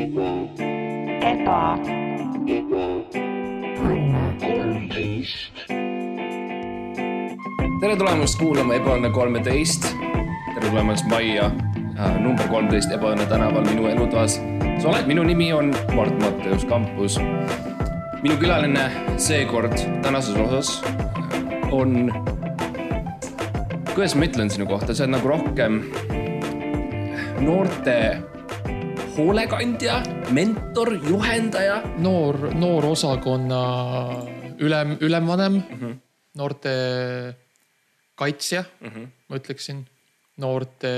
eba, tere tulemast kuulama Ebaõnne kolmeteist. tere tulemast majja äh, number kolmteist Ebaõnne tänaval minu elutoas. sa oled, minu nimi on Mart Matteus Kampus. minu külaline seekord tänases osas äh, on, kuidas ma ütlen sinu kohta, sa oled nagu rohkem noorte hoolekandja, mentor, juhendaja. noor, noorosakonna ülem, ülemvanem mm. -hmm. noorte kaitsja mm, -hmm. ma ütleksin, noorte,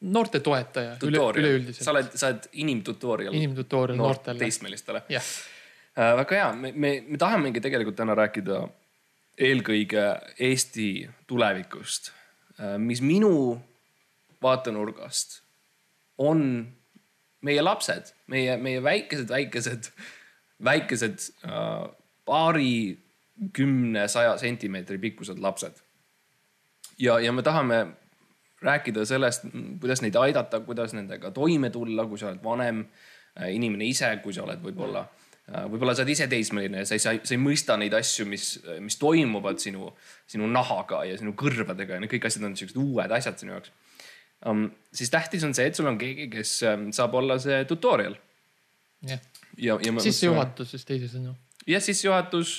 noorte toetaja üle, tutorial, sa üleüldiselt. oled, sa oled inimtutorial. inimtutorial noortele. teismelistele. jah, Äh, väga hea, me, me, me tahamegi tegelikult täna rääkida eelkõige Eesti tulevikust, mis minu vaatenurgast on meie lapsed, meie, meie väikesed, väikesed, väikesed äh, paarikümne, saja sentimeetri pikkused lapsed. ja, ja me tahame rääkida sellest, kuidas neid aidata, kuidas nendega toime tulla, kui sa oled vanem äh, inimene ise, kui sa oled võib-olla, võib-olla sa oled ise teismeline ja sa ei, sa ei, sa ei mõista neid asju, mis, mis toimuvad sinu, sinu nahaga ja sinu kõrvadega ja need kõik asjad on siuksed uued asjad sinu jaoks um,. siis tähtis on see, et sul on keegi, kes um, saab olla see tutorial jah. ja, ja. sissejuhatus siis teisisõnu. jah, sissejuhatus,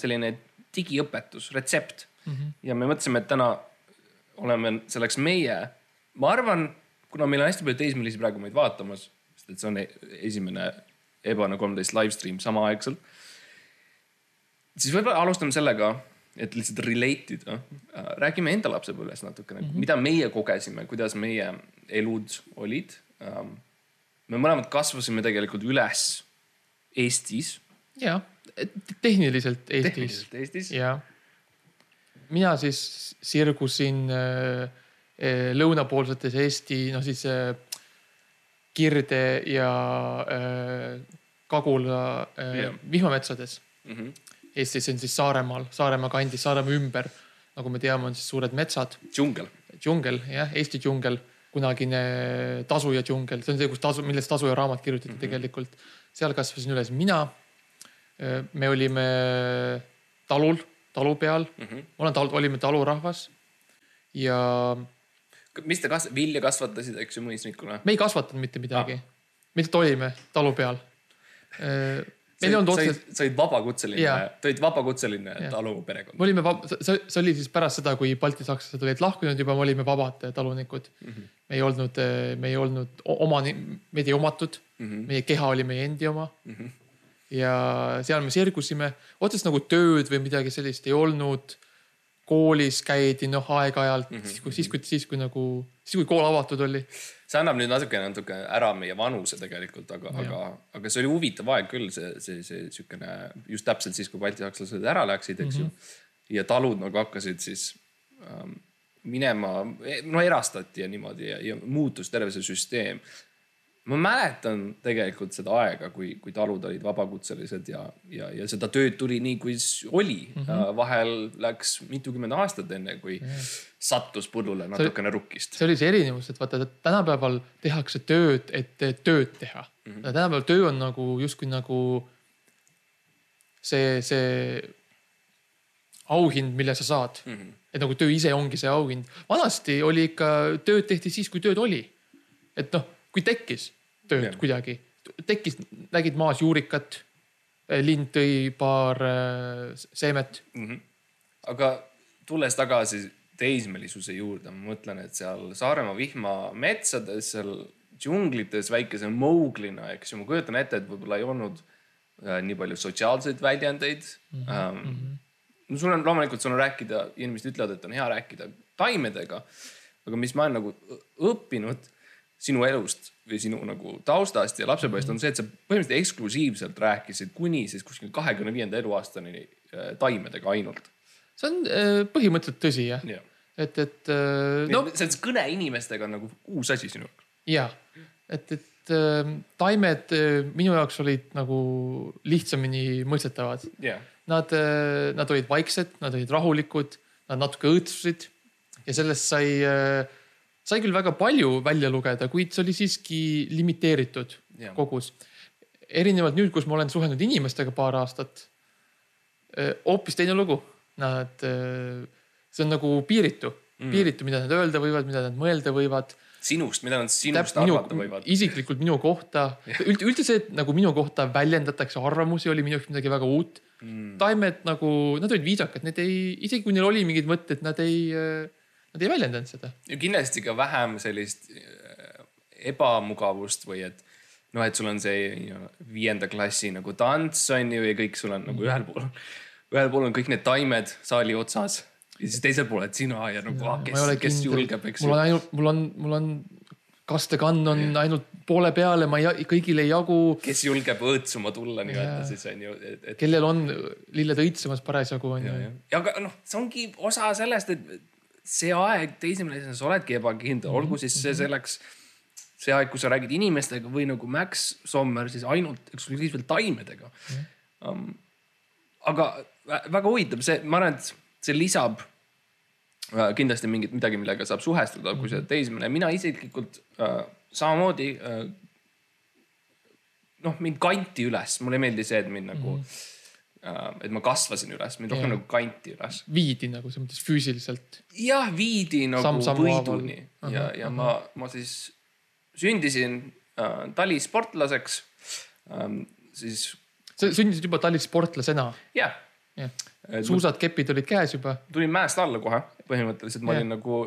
selline digiõpetus, retsept mm. -hmm. ja me mõtlesime, et täna oleme selleks meie, ma arvan, kuna meil on hästi palju teismelisi praegu meid vaatamas, sest et see on e- esimene Ebane kolmteist live stream samaaegselt. siis võib-olla alustame sellega, et lihtsalt relate ida, räägime enda lapsepõlvest natukene mm, -hmm. mida meie kogesime, kuidas meie elud olid. me mõlemad kasvasime tegelikult üles Eestis ja, tehniliselt Eestis tehniliselt Eestis. ja mina siis sirgusin äh, äh, lõunapoolsetes Eesti, no siis äh, Kirde ja äh, Kagula äh, Jah. vihmametsades Mm -hmm. Eestis on siis Saaremaal, Saaremaa kandis, Saaremaa ümber, nagu me teame, on siis suured metsad, džungel. džungel, jah, Eesti džungel, kunagine Tasuja džungel, see on see, kus tasu, millest Tasuja raamat kirjutati mm -hmm. tegelikult. seal kasvasin üles mina. me olime talul, talu peal mm. -hmm. ma olen tal-, olime talurahvas ja mis te kas-, vilja kasvatasid, eks ju, mõisnikuna? me ei kasvatanud mitte midagi ah.. me lihtsalt olime talu peal. Meil ei olnud otseselt, sa olid vabakutseline te olid vabakutseline Jaa. taluperekond. me olime, see, see oli siis pärast seda, kui baltisakslased olid lahkunud juba, me olime vabad talunikud mm. -hmm. me ei olnud, me ei olnud omani, meid ei omatud mm. -hmm. meie keha oli meie endi oma mm. -hmm. ja seal me sirgusime, otseselt nagu tööd või midagi sellist ei olnud. Koolis käidi noh, aeg-ajalt mm, -hmm. siis kui, siis kui, siis kui nagu, siis kui kool avatud oli. see annab nüüd natuke, natuke ära meie vanuse tegelikult, aga, aga, aga see oli huvitav aeg küll, see, see, see siukene just täpselt siis, kui baltisakslased ära läksid, eks ju mm. -hmm. ja talud nagu hakkasid siis ähm, minema, no erastati ja niimoodi ja, ja muutus terve see süsteem ma mäletan tegelikult seda aega, kui, kui talud olid vabakutselised ja, ja, ja seda tööd tuli nii, kui oli mm. -hmm. vahel läks mitukümmend aastat, enne kui mm -hmm. sattus põllule natukene rukkist. see oli see erinevus, et vaata, tänapäeval tehakse tööd, et tööd teha mm. -hmm. tänapäeval töö on nagu justkui nagu see, see auhind, mille sa saad mm. -hmm. et nagu töö ise ongi see auhind. vanasti oli ikka, tööd tehti siis, kui tööd oli. et noh, kui tekkis tööd yeah. kuidagi, tekkis, nägid maas juurikat, lind tõi paar äh, seemet. aga tulles tagasi teismelisuse juurde, ma mõtlen, et seal Saaremaa vihmametsades, seal džunglites väikese Mowglina, eks ju, ma kujutan ette, et võib-olla ei olnud äh, nii palju sotsiaalseid väljendeid mm. -hmm. Ähm, no sul on loomulikult, sul on rääkida, inimesed ütlevad, et on hea rääkida taimedega. aga mis ma olen nagu õppinud sinu elust või sinu nagu taustast ja lapsepõlvest on see, et sa põhimõtteliselt eksklusiivselt rääkisid kuni siis kuskil kahekümne viienda eluaastani äh, taimedega ainult. see on äh, põhimõtteliselt tõsi jah jah et, et äh, no see kõne inimestega on nagu uus asi sinu jaoks. ja, et, et äh, taimed minu jaoks olid nagu lihtsamini mõistetavad. jah, Nad, nad olid vaiksed, nad olid rahulikud, nad natuke õõtsusid ja sellest sai äh, sai küll väga palju välja lugeda, kuid see oli siiski limiteeritud Jah. kogus. erinevalt nüüd, kus ma olen suhelnud inimestega paar aastat. hoopis teine lugu, nad, see on nagu piiritu mm., piiritu, mida nad öelda võivad, mida nad mõelda võivad sinust, mida nad sinust täp- minu arvata võivad. isiklikult minu kohta, üldse, üldse see, et nagu minu kohta väljendatakse arvamusi, oli minu jaoks midagi väga uut mm.. taimed nagu, nad olid viisakad, need ei, isegi kui neil oli mingid mõtted, nad ei, nad ei väljendanud seda. ja kindlasti ka vähem sellist äh, ebamugavust või et noh, et sul on see know, viienda klassi nagu tants on ju ja kõik sul on nagu ühel pool, ühel pool on kõik need taimed saali otsas ja siis teisel pool oled sina ja nagu ah, kes, kes julgeb, eks mul ju on. ainult, mul on, mul on kastekann on yeah. ainult poole peale, ma ei, kõigile ei jagu. kes julgeb õõtsuma tulla nii-öelda siis on ju, et, kellel on lilled õitsemas parasjagu on ja, ju ja.. ja aga noh, see ongi osa sellest, et see aeg teismelisena sa oledki ebakindel, Mhm, olgu siis see selleks, see aeg, kus sa räägid inimestega või nagu Max Sommer siis ainult eksklusiivselt taimedega um,. aga vä- väga huvitav, see, ma arvan, et see lisab äh, kindlasti mingit midagi, millega saab suhestuda, kui sa oled teismeline, mina isiklikult äh, samamoodi äh, noh, mind kanti üles, mulle ei meeldi see, et mind nagu mm. Et ma kasvasin üles, mind rohkem nagu kanti üles. viidi nagu selles mõttes füüsiliselt. jah, viidi nagu sammu võiduni haaval. ja ja ma, ma siis sündisin äh, talisportlaseks ähm,. siis sa sündisid juba talisportlasena. jah, jah, Et suusad, kepid olid käes juba. tulin mäest alla kohe, põhimõtteliselt ma Jah. olin nagu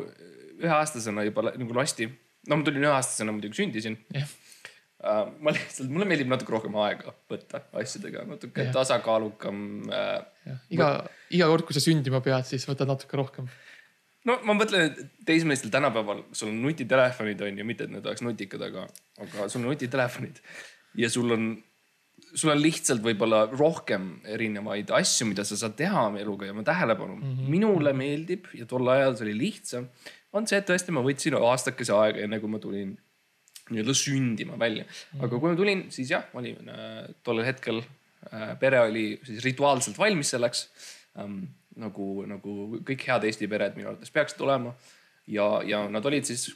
üheaastasena juba nagu lasti. no ma tulin üheaastasena muidugi sündisin jah, uh,. ma lihtsalt, mulle meeldib natuke rohkem aega võtta asjadega, natuke Jah. tasakaalukam uh,. iga, iga kord, kui sa sündima pead, siis võta natuke rohkem. no ma mõtlen, et teismelistel tänapäeval sul on nutitelefonid on ju, mitte et need oleks nutikad, aga, aga sul on nutitelefonid ja sul on, sul on lihtsalt võib-olla rohkem erinevaid asju, mida sa saad teha oma eluga ja oma tähelepanu mm. -hmm. minule meeldib ja tol ajal see oli lihtsam, on see, et tõesti ma võtsin aastakese aega, enne kui ma tulin nii-öelda sündima välja. aga kui ma tulin, siis jah, ma olin äh, tollel hetkel äh,, pere oli siis rituaalselt valmis selleks ähm,. nagu, nagu kõik head Eesti pered minu arvates peaksid olema. ja, ja nad olid siis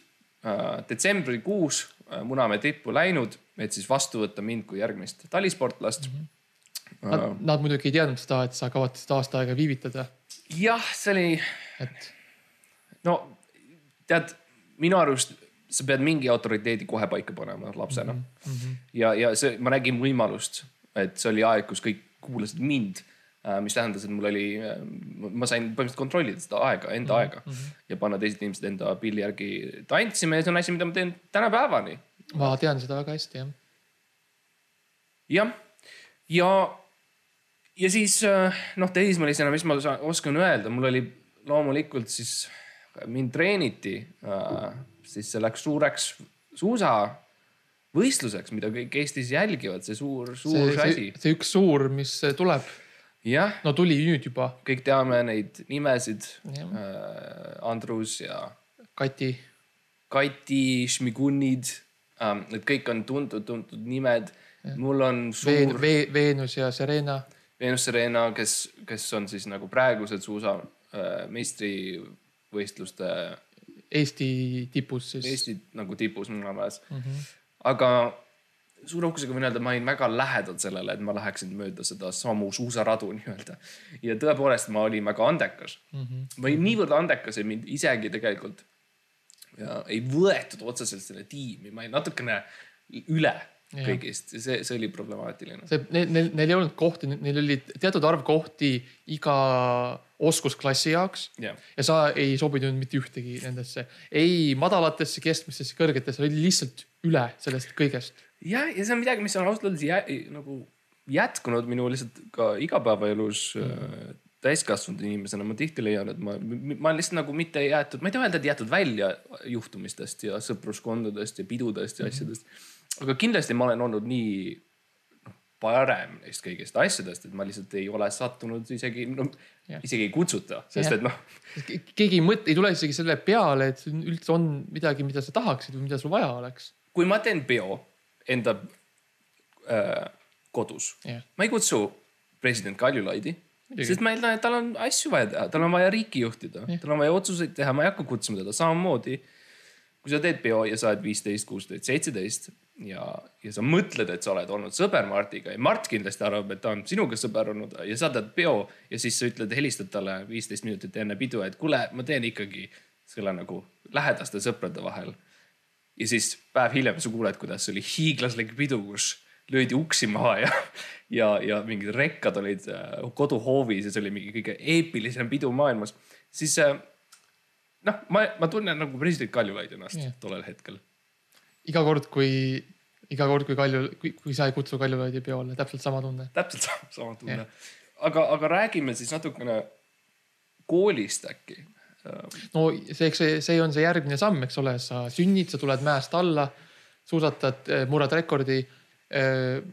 äh, detsembrikuus äh, Munamäe tippu läinud, et siis vastu võtta mind kui järgmist talisportlast mm. -hmm. Nad, nad muidugi ei teadnud seda, et sa kavatsesid aasta aega viivitada, jah, see oli, et no tead, minu arust sa pead mingi autoriteedi kohe paika panema lapsena mm. -hmm. ja, ja see, ma nägin võimalust, et see oli aeg, kus kõik kuulasid mind. mis tähendas, et mul oli, ma sain põhimõtteliselt kontrollida seda aega, enda mm -hmm. aega ja panna teised inimesed enda pilli järgi tantsima ja see on asi, mida ma teen tänapäevani. ma tean seda väga hästi jah. jah, ja, ja siis äh, noh, teismelisena, mis ma oskan öelda, mul oli loomulikult siis mind treeniti äh, siis selleks suureks suusavõistluseks, mida kõik Eestis jälgivad, see suur, suur see, see, asi. see, see üks suur, mis tuleb, jah, no tuli nüüd juba, kõik teame neid nimesid. Äh,. Andrus ja Kati, Kati, Šmigunid. Ähm,, need kõik on tuntud-tuntud nimed. mul on suur Ve, Veenus ja Serena. Venus Serena, kes, kes on siis nagu praegused suusa äh, meistrivõistluste Eesti tipus siis. Eesti nagu tipus Munamäes mm. -hmm. aga suure uhkusega võin öelda, ma olin väga lähedal sellele, et ma läheksin mööda seda samu suusaradu nii-öelda. ja tõepoolest, ma olin väga andekas mm. -hmm. ma olin niivõrd andekas, et mind isegi tegelikult ja ei võetud otseselt selle tiimi, ma olin natukene üle. Kõigist see, see oli problemaatiline. see, neil, neil, neil ei olnud kohti, neil oli teatud arv kohti iga oskusklassi jaoks jah, ja sa ei sobinud mitte ühtegi nendesse, ei madalatesse, keskmistesse, kõrgetesse, oli lihtsalt üle sellest kõigest. ja, ja see on midagi, mis on ausalt öeldes jä, nagu jätkunud minu lihtsalt ka igapäevaelus mm. täiskasvanud inimesena. ma tihti leian, et ma, ma olen lihtsalt nagu mitte jäetud, ma ei taha öelda, et jäetud välja juhtumistest ja sõpruskondadest ja pidudest ja asjadest. Aga kindlasti ma olen olnud nii noh, parem neist kõigist asjadest, et ma lihtsalt ei ole sattunud isegi, no isegi ei kutsuta, sest Jah. et noh, keegi ei mõtle, ei tule isegi selle peale, et üldse on midagi, mida sa tahaksid või mida sul vaja oleks. kui ma teen peo enda äh, kodus ma ei kutsu president Kaljulaidi, sest ma eeldan, et tal on asju vaja teha, tal on vaja riiki juhtida, tal on vaja otsuseid teha, ma ei hakka kutsuma teda samamoodi. Kui sa teed peo ja sa oled viisteist, kuusteist, seitseteist ja, ja sa mõtled, et sa oled olnud sõber Martiga ja Mart kindlasti arvab, et ta on sinuga sõber olnud ja sa teed peo ja siis sa ütled, helistad talle viisteist minutit enne pidu, et kuule, ma teen ikkagi selle nagu lähedaste sõprade vahel. Ja siis päev hiljem sa kuuled, kuidas oli hiiglaslik pidu, kus löödi uksi maha ja, ja, ja mingid rekkad olid äh, koduhoovis ja see oli mingi kõige eepilisem pidu maailmas, siis äh, noh, ma, ma tunnen nagu president Kaljulaid ennast yeah. tollel hetkel. iga kord, kui, iga kord, kui Kalju, kui, sa ei kutsu Kaljulaidi peole, täpselt sama tunne. täpselt sama, sama tunne yeah.. aga, aga räägime siis natukene koolist äkki. no see, eks see, see on see järgmine samm, eks ole, sa sünnid, sa tuled mäest alla, suusatad, murrad rekordi,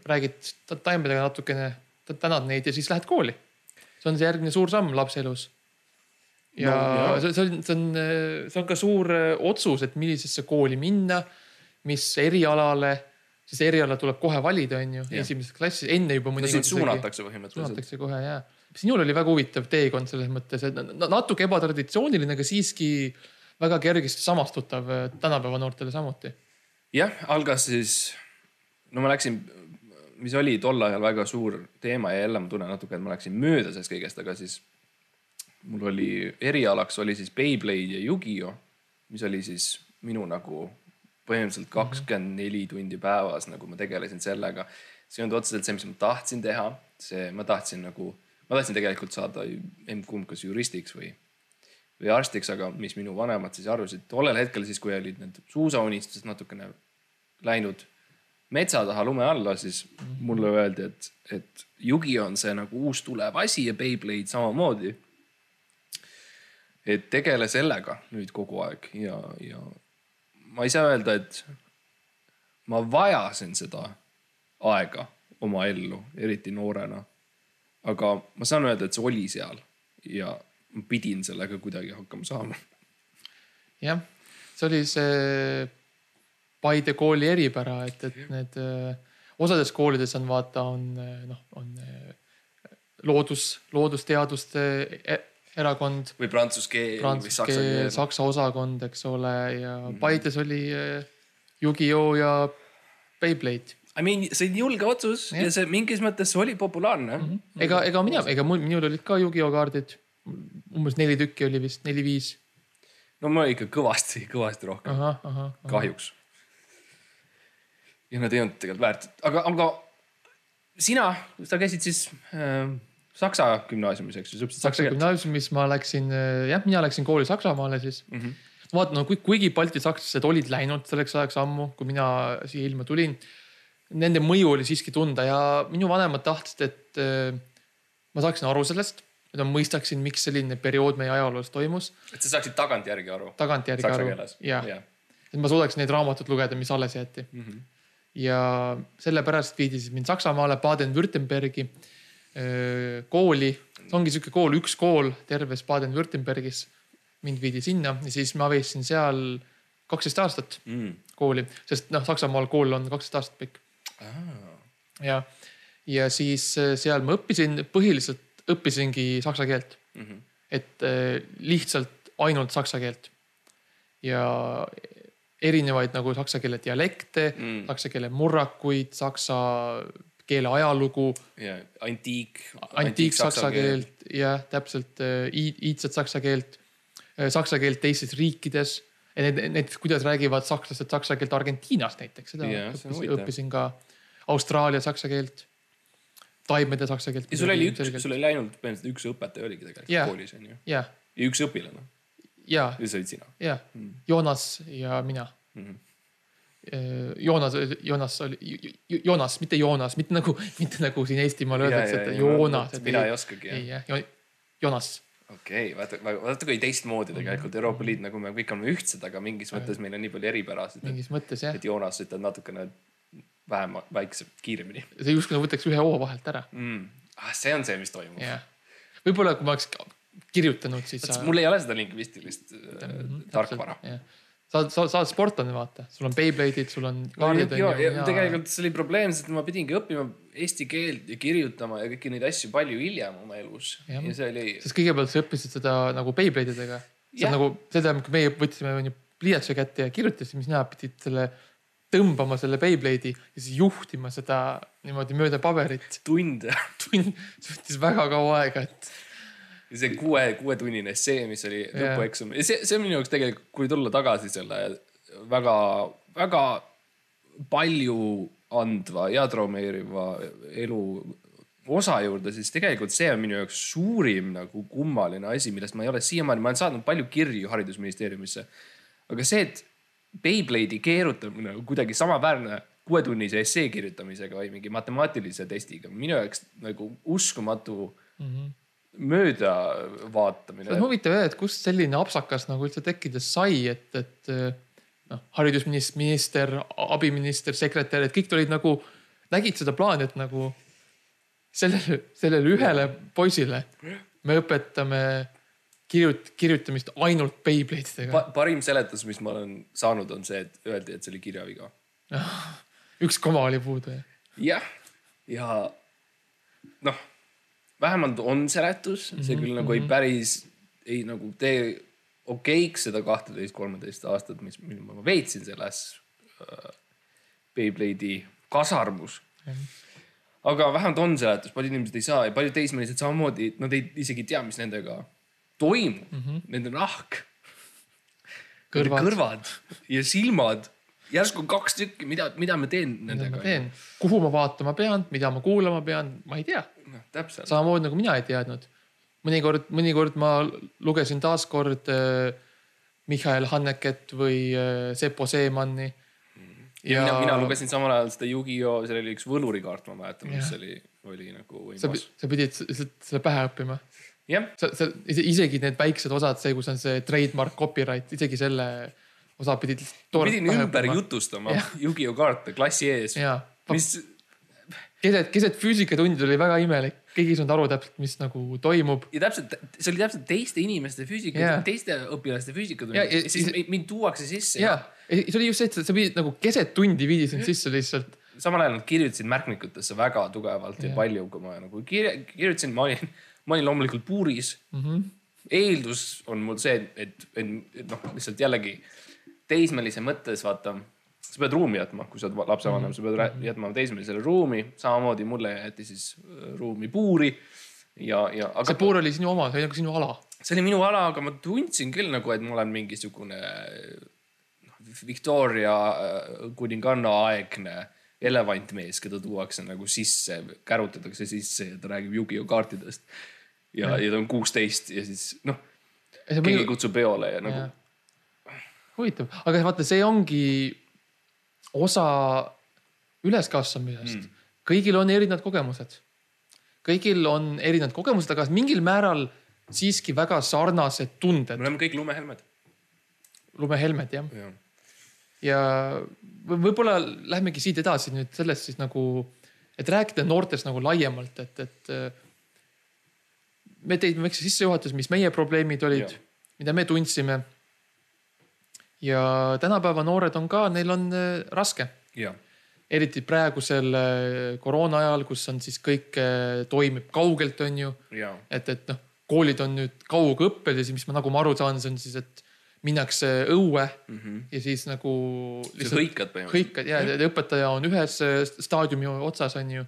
räägid ta- taimedega natukene, tänad neid ja siis lähed kooli. see on see järgmine suur samm lapse elus. Ja No, see, see on, see on, see on ka suur äh, otsus, et millisesse kooli minna, mis erialale, sest eriala tuleb kohe valida, on ju, esimeses klassis, enne juba no sind. suunatakse põhimõtteliselt. suunatakse kohe ja. sinul oli väga huvitav teekond selles mõttes, et na- natuke ebatraditsiooniline, aga siiski väga kergesti samastutav äh, tänapäeva noortele samuti. jah, algas siis, no ma läksin, mis oli tol ajal väga suur teema ja jälle ma tunnen natuke, et ma läksin mööda sellest kõigest, aga siis mul oli erialaks oli siis Beyblade ja Yu-Gi-Oh, mis oli siis minu nagu põhimõtteliselt kakskümmend neli tundi päevas, nagu ma tegelesin sellega. see ei olnud otseselt see, mis ma tahtsin teha, see, ma tahtsin nagu, ma tahtsin tegelikult saada emb-kumb kas juristiks või, või arstiks, aga mis minu vanemad siis arvasid tollel hetkel siis, kui olid need suusaunistused natukene läinud metsa taha lume alla, siis mulle öeldi, et, et Yugi on see nagu uus tulev asi ja Beyblade samamoodi. Et tegele sellega nüüd kogu aeg ja, ja ma ei saa öelda, et ma vajasin seda aega oma ellu, eriti noorena. aga ma saan öelda, et see oli seal ja ma pidin sellega kuidagi hakkama saama. jah, see oli see Paide kooli eripära, et, et need äh, osades koolides on vaata, on äh, noh, on äh, loodus, loodusteaduste erakond, või prantsuse keel või prantsuse saksa keel, saksa osakond, eks ole, ja Paides oli äh, Yu-Gi-Oh ja Beyblade. I mean, see on julge otsus ja, Jah. ja see mingis mõttes oli populaarne mm. -hmm. ega, ega mina, ega mul, minul olid ka Yu-Gi-Oh kaardid. umbes neli tükki oli vist, neli-viis. no ma ikka kõvasti, kõvasti rohkem, kahjuks. ja nad ei olnud tegelikult väärt, aga, aga sina, sa käisid siis äh, Saksa gümnaasiumis, eks ju, sa õppisid Saksa keelt. gümnaasiumis ma läksin, jah, mina läksin kooli Saksamaale siis mm. -hmm. vaata, no kui- kuigi balti sakslased olid läinud selleks ajaks ammu, kui mina siia ilma tulin. Nende mõju oli siiski tunda ja minu vanemad tahtsid, et äh, ma saaksin aru sellest, et ma mõistaksin, miks selline periood meie ajaloos toimus. et sa saaksid tagantjärgi aru. tagantjärgi saksa aru jah, jah. et ma suudaksin neid raamatuid lugeda, mis alles jäeti mm. -hmm. ja sellepärast viidi siis mind Saksamaale Baden-Württembergi kooli. ongi sihuke kool, üks kool terves Baden-Württembergis. mind viidi sinna ja siis ma veetsin seal kaksteist aastat Mm. kooli, sest noh, Saksamaal kool on kaksteist aastat pikk ja, ja siis äh, seal ma õppisin, põhiliselt õppisingi saksa keelt mm. -hmm. et äh, lihtsalt ainult saksa keelt ja erinevaid nagu saksa keele dialekte mm., saksa keele murrakuid, saksa keele ajalugu, ja antiik. antiiksaksa keelt, jah, täpselt äh, iidset saksa keelt, saksa keelt teistes riikides. Need, need, kuidas räägivad sakslased saksa keelt Argentiinas näiteks, seda Jah, on õppisin, õppisin ka Austraalia saksa keelt, taimede saksa keelt. ja sul oli üks, sul oli ainult põhimõtteliselt üks õpetaja oligi tegelikult Jah. koolis onju. jah, ja üks õpilane ja, ja see olid sina ja Joonas ja mina mm. -hmm. Joonas, Joonas oli, Joonas, mitte Joonas, mitte nagu, mitte nagu siin Eestimaal öeldakse, et Joonas. mina ei oskagi ei jah. Joonas, okei okay,, vaata, vaata kui teistmoodi tegelikult Euroopa Liit nagu me kõik oleme ühtsed, aga mingis mõttes meil on nii palju eripärasid, mingis mõttes jah et, Joonas ütleb natukene vähem, väikselt, kiiremini see justkui nagu võtaks ühe hoo vahelt ära, mm.. Ah, see on see, mis toimub. jah. võib-olla kui ma oleks kirjutanud, siis sa. mul ei ole seda lingvistilist äh, tarkvara. sa, sa, sa oled sportlane, vaata, sul on Beyblade'id, sul on kaardid. ja tegelikult see oli probleem, sest ma pidingi õppima eesti keelt ja kirjutama ja kõiki neid asju palju hiljem oma elus. Ja see oli, sest kõigepealt sa õppisid seda nagu Beyblade'idega. see Jah. on nagu, seda, kui meie võtsime onju pliiatsi kätte ja kirjutasid, mis näeb, pidid selle tõmbama selle Beyblade'i ja siis juhtima seda niimoodi mööda paberit. tunde. tund, see võttis väga kaua aega, et see kuue, kuuetunnine essee, mis oli Jah. lõpueksam ja see, see on minu jaoks tegelikult, kui tulla tagasi selle väga, väga palju andva ja traumeeriva elu osa juurde, siis tegelikult see on minu jaoks suurim nagu kummaline asi, millest ma ei ole siiamaani, ma olen saatnud palju kirju haridusministeeriumisse. aga see, et Beyblade'i keerutamine on kuidagi samaväärne kuuetunnise essee kirjutamisega või mingi matemaatilise testiga, minu jaoks nagu uskumatu mm -hmm. Möödavaatamine see on. huvitav jah, et kust selline apsakas nagu üldse tekkida sai, et, et noh, haridusminister, abiminister, sekretär, et kõik olid nagu, nägid seda plaani, et nagu sellele, sellele ühele poisile me õpetame kirjut-, kirjutamist ainult Beyblade'idega pa. parim seletus, mis ma olen saanud, on see, et öeldi, et see oli kirjaviga. üks koma oli puudu ja jah, ja noh, vähemalt on seletus, see küll nagu ei päris, ei nagu tee okeiks seda kahteteist, kolmeteist aastat, mis, mil ma veetsin selles äh, Beyblade'i kasarmus. aga vähemalt on seletus, paljud inimesed ei saa ja paljud teismelised samamoodi, nad ei isegi tea, mis nendega toimub. Mm, -hmm. nende nahk. Kõrvad, kõrvad ja silmad, järsku kaks tükki, mida, mida ma teen nendega kuhu ma vaatama pean, mida ma kuulama pean, ma ei tea. täpselt. samamoodi nagu mina ei teadnud. mõnikord, mõnikord ma lugesin taaskord äh, Mihhail Hanneket või äh, Seppo Seemanni. ja mina, mina lugesin samal ajal seda Yu-Gi-Oh, seal oli üks võlurikaart, ma mäletan, mis oli, oli nagu sa, võimas. sa pidid lihtsalt selle pähe õppima. jah, sa, sa ise- isegi need väiksed osad, see, kus on see trademark copyright, isegi selle osa pidid. pidin ümber. jutustama Jah. Yu-Gi-Oh kaarte klassi ees, ja, mis keset, keset füüsikatundi oli väga imelik, keegi ei saanud aru täpselt, mis nagu toimub. ja täpselt, see oli täpselt teiste inimeste füüsika Jah. teiste õpilaste Ja- füüsikatund ja- ja siis mi- mind tuuakse sisse ja, see oli just see, et sa pidid nagu keset tundi viidi sind sisse lihtsalt. samal ajal nad kirjutasid märkmikutesse väga tugevalt ja Jah. palju, kui ma nagu kirja, kirjutasin, ma olin, ma olin loomulikult puuris mm. -hmm. eeldus on mul see, et, et, et noh, lihtsalt jällegi teismelise mõttes vaata, sa pead ruumi jätma, kui sa oled lapsevanem, sa pead Mhm. jätma teismelisele ruumi, samamoodi mulle jäeti siis äh, ruumi puuri ja, ja aga see puur oli sinu oma, see oli nagu sinu ala. see oli minu ala, aga ma tundsin küll nagu, et ma olen mingisugune noh, Victoria äh, kuninganna aegne elevantmees, keda tuuakse nagu sisse, kärutatakse sisse ja ta räägib Yu-Gi-Oh kaartidest. ja, ja ta on kuusteist ja siis noh, keegi kutsub peole ja nagu huvitav, aga vaata, see ongi osa üleskasvamisest mm.. kõigil on erinevad kogemused. kõigil on erinevad kogemused, aga mingil määral siiski väga sarnased tunded me. oleme kõik lumehelmed. lumehelmed jah. ja võ- võib-olla lähmegi siit edasi nüüd sellest siis nagu, et rääkida noortest nagu laiemalt, et, et äh, me tegime väikse sissejuhatuse, mis meie probleemid olid mida me tundsime. Ja tänapäeva noored on ka, neil on äh, raske, ja, eriti praegusel äh, koroona ajal, kus on siis kõik äh, toimib kaugelt, on ju ja, et, et noh, koolid on nüüd kaugõppel ja siis, mis ma nagu ma aru saan, see on siis, et minnakse õue mm. -hmm. ja siis nagu sa hõikad põhimõtteliselt. hõikad ja ja õpetaja on ühes staadiumi otsas, on ju.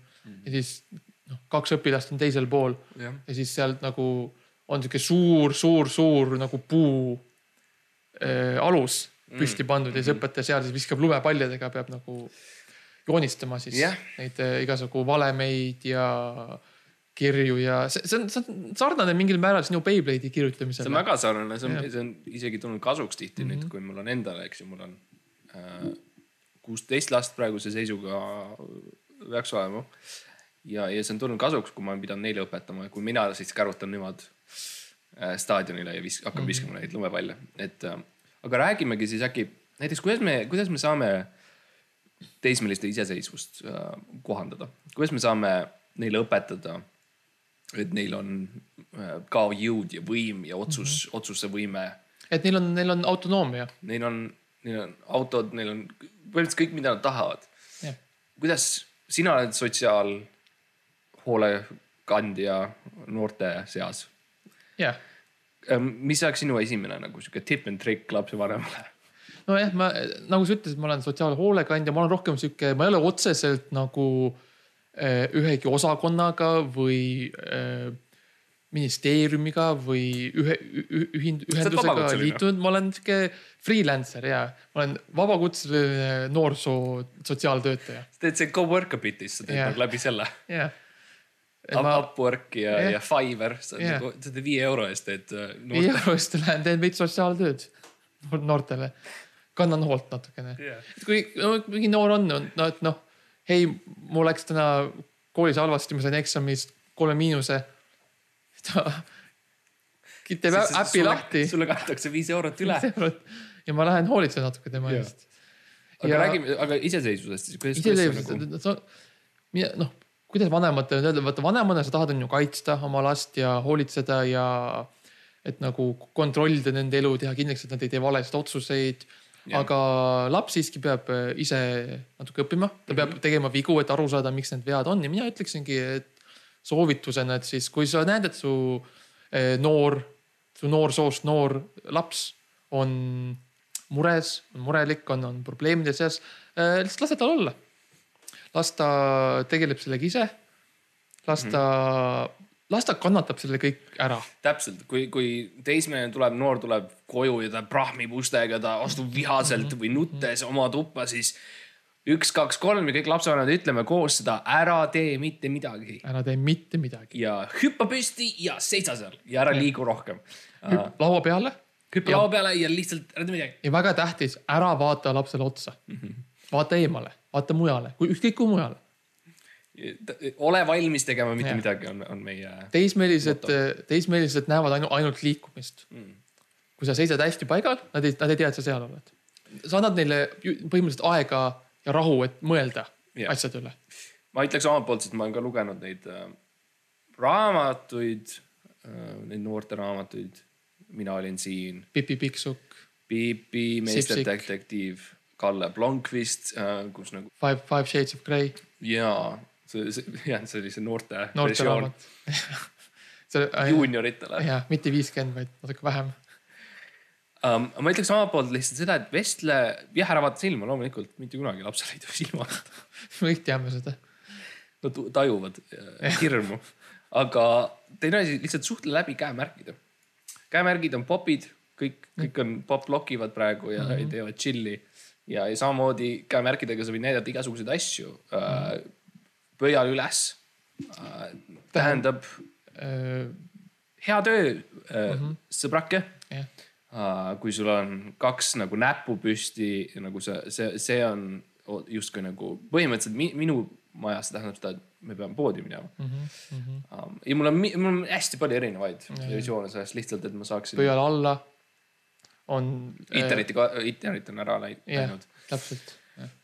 ja siis noh, kaks õpilast on teisel pool jah, ja siis sealt nagu on sihuke suur, suur, suur nagu puu alus püsti pandud ja siis õpetaja seal siis viskab lumepallidega, peab nagu joonistama siis Jah. neid äh, igasugu valemeid ja kirju ja see, see on, see on sarnane mingil määral sinu Beyblade'i see on kirjutamisele. väga sarnane, see on, see on isegi tulnud kasuks tihti mm -hmm. nüüd, kui mul on endal, eks ju, mul on äh, kuusteist last praeguse seisuga peaks olema. ja, ja see on tulnud kasuks, kui ma olen pidanud neile õpetama, kui mina siis kärutan nemad äh, staadionile ja vis-, hakkan viskama neid lumepalle, et äh, aga räägimegi siis äkki näiteks, kuidas me, kuidas me saame teismeliste iseseisvust äh, kohandada, kuidas me saame neile õpetada, et neil on äh, ka jõud ja võim ja otsus mm, -hmm. otsusevõime. et neil on, neil on autonoomia. Neil on, neil on autod, neil on põhimõtteliselt kõik, mida nad tahavad. jah, kuidas sina oled sotsiaalhoolekandja noorte seas? jah. Mis oleks sinu esimene nagu sihuke tipp and trick lapsevanemale? nojah, ma nagu sa ütlesid, ma olen sotsiaalhoolekandja, ma olen rohkem sihuke, ma ei ole otseselt nagu äh, ühegi osakonnaga või äh, ministeeriumiga või ühe ühind-, ühendusega liitunud, ma olen sihuke freelancer ja ma olen vabakutseline noorsoo sotsiaaltöötaja. sa teed see co-workabit'is, sa teed Jah. nagu läbi selle. jah. Ma... Upwork ja yeah., ja Fiverr, sa yeah. teed viie euro eest teed äh, viie noorte. euro eest lähen teen veits sotsiaaltööd noortele. kannan hoolt natukene Yeah. kui no, mingi noor on, no et noh, hei, mul läks täna koolis halvasti, ma sain eksamist kolme miinuse. ta teeb äpi lahti. sulle kantakse viis eurot üle. ja ma lähen hoolitsen natuke tema eest. aga Ja- räägime, aga iseseisvusest siis. sa nagu, noh, kuidas vanematele öelda, vaata vanemana sa tahad on ju kaitsta oma last ja hoolitseda ja et nagu kontrollida nende elu, teha kindlaks, et nad ei tee valesid otsuseid. Aga laps siiski peab äh, ise natuke õppima, ta peab tegema vigu, et aru saada, miks need vead on ja mina ütleksingi, et soovitusena, et siis kui sa näed, et su eh, noor, su noorsoost noor laps on mures, on murelik, on, on probleemide seas, lihtsalt lase tal olla. Las ta tegeleb sellega ise. las ta, las ta kannatab selle kõik ära. täpselt, kui, kui teismeline tuleb, noor tuleb koju ja ta prahmib ustega, ta astub vihaselt või nuttes oma tuppa, siis üks, kaks, kolm ja kõik lapsevanemad ütleme koos seda, ära tee mitte midagi ära tee mitte midagi. ja hüppa püsti ja seisa seal ja ära liigu rohkem. laua peale hüppa laua peale ja lihtsalt ära tee midagi. ja väga tähtis, ära vaata lapsele otsa mm. -hmm. vaata eemale, vaata mujale, ükskõik kuhu mujale. ole valmis tegema mitte Jah. midagi, on, on meie. teismelised, teismelised näevad ainult, ainult liikumist mm.. kui sa seisad hästi paigal, nad ei, nad ei tea, et sa seal oled. sa annad neile põhimõtteliselt aega ja rahu, et mõelda yeah. asjade üle. ma ütleks omalt poolt, sest ma olen ka lugenud neid äh, raamatuid äh,, neid noorte raamatuid. mina olin siin, Pipi Pikksukk, Sipsik. meisterdetektiiv, Kalle Blomqvist äh,, kus nagu Five, Five Shades of Grey, jaa, see, see jah, see oli see noorte, noorte raamat. see, juunioritele jah, mitte viiskümmend, vaid natuke vähem. um,. ma ütleks omalt poolt lihtsalt seda, et vestle, jah, ära vaata silma, loomulikult mitte kunagi lapsele ei tohi silma vaadata. me kõik teame seda. Nad tajuvad äh, hirmu, aga teine asi, lihtsalt suhtle läbi käemärkide. käemärgid on popid, kõik, kõik on pop lokivad praegu ja mm -hmm. teevad chill'i ja, ja samamoodi käemärkidega sa võid näidata igasuguseid asju äh,. pöial üles äh, tähendab hea töö äh, mm, -hmm. sõbrake jah, uh,. kui sul on kaks nagu näppu püsti nagu see, see, see on justkui nagu põhimõtteliselt mi, minu majas see tähendab seda, et me peame poodi minema mm. -hmm. um, ja mul on, mul on hästi palju erinevaid visioone sellest lihtsalt, et ma saaksin. pöial alla on. interneti, internet on ära läinud täpselt.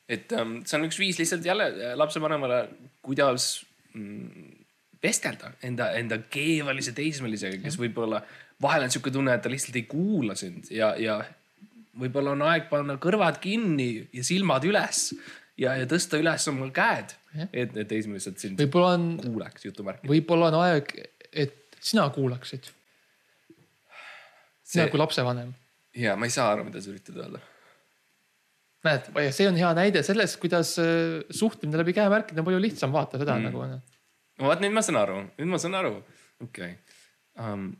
et um, see on üks viis lihtsalt jälle äh, lapsevanemale, kuidas mm, vestelda enda, enda keevalise teismelisega, kes võib-olla vahel on sihuke tunne, et ta lihtsalt ei kuula sind ja, ja võib-olla on aeg panna kõrvad kinni ja silmad üles ja, ja tõsta üles oma käed, et need teismelised sind võib-olla on, kuuleks jutumärkides. võib-olla on aeg, et sina kuulaksid. sina See- kui lapsevanem. Ja ma ei saa aru, mida sa üritad öelda. näed, see on hea näide sellest, kuidas äh, suhtlemine läbi käemärkide on palju lihtsam, vaata seda mm. nagu no vot nüüd ma saan aru, nüüd ma saan aru, okei okay. um,.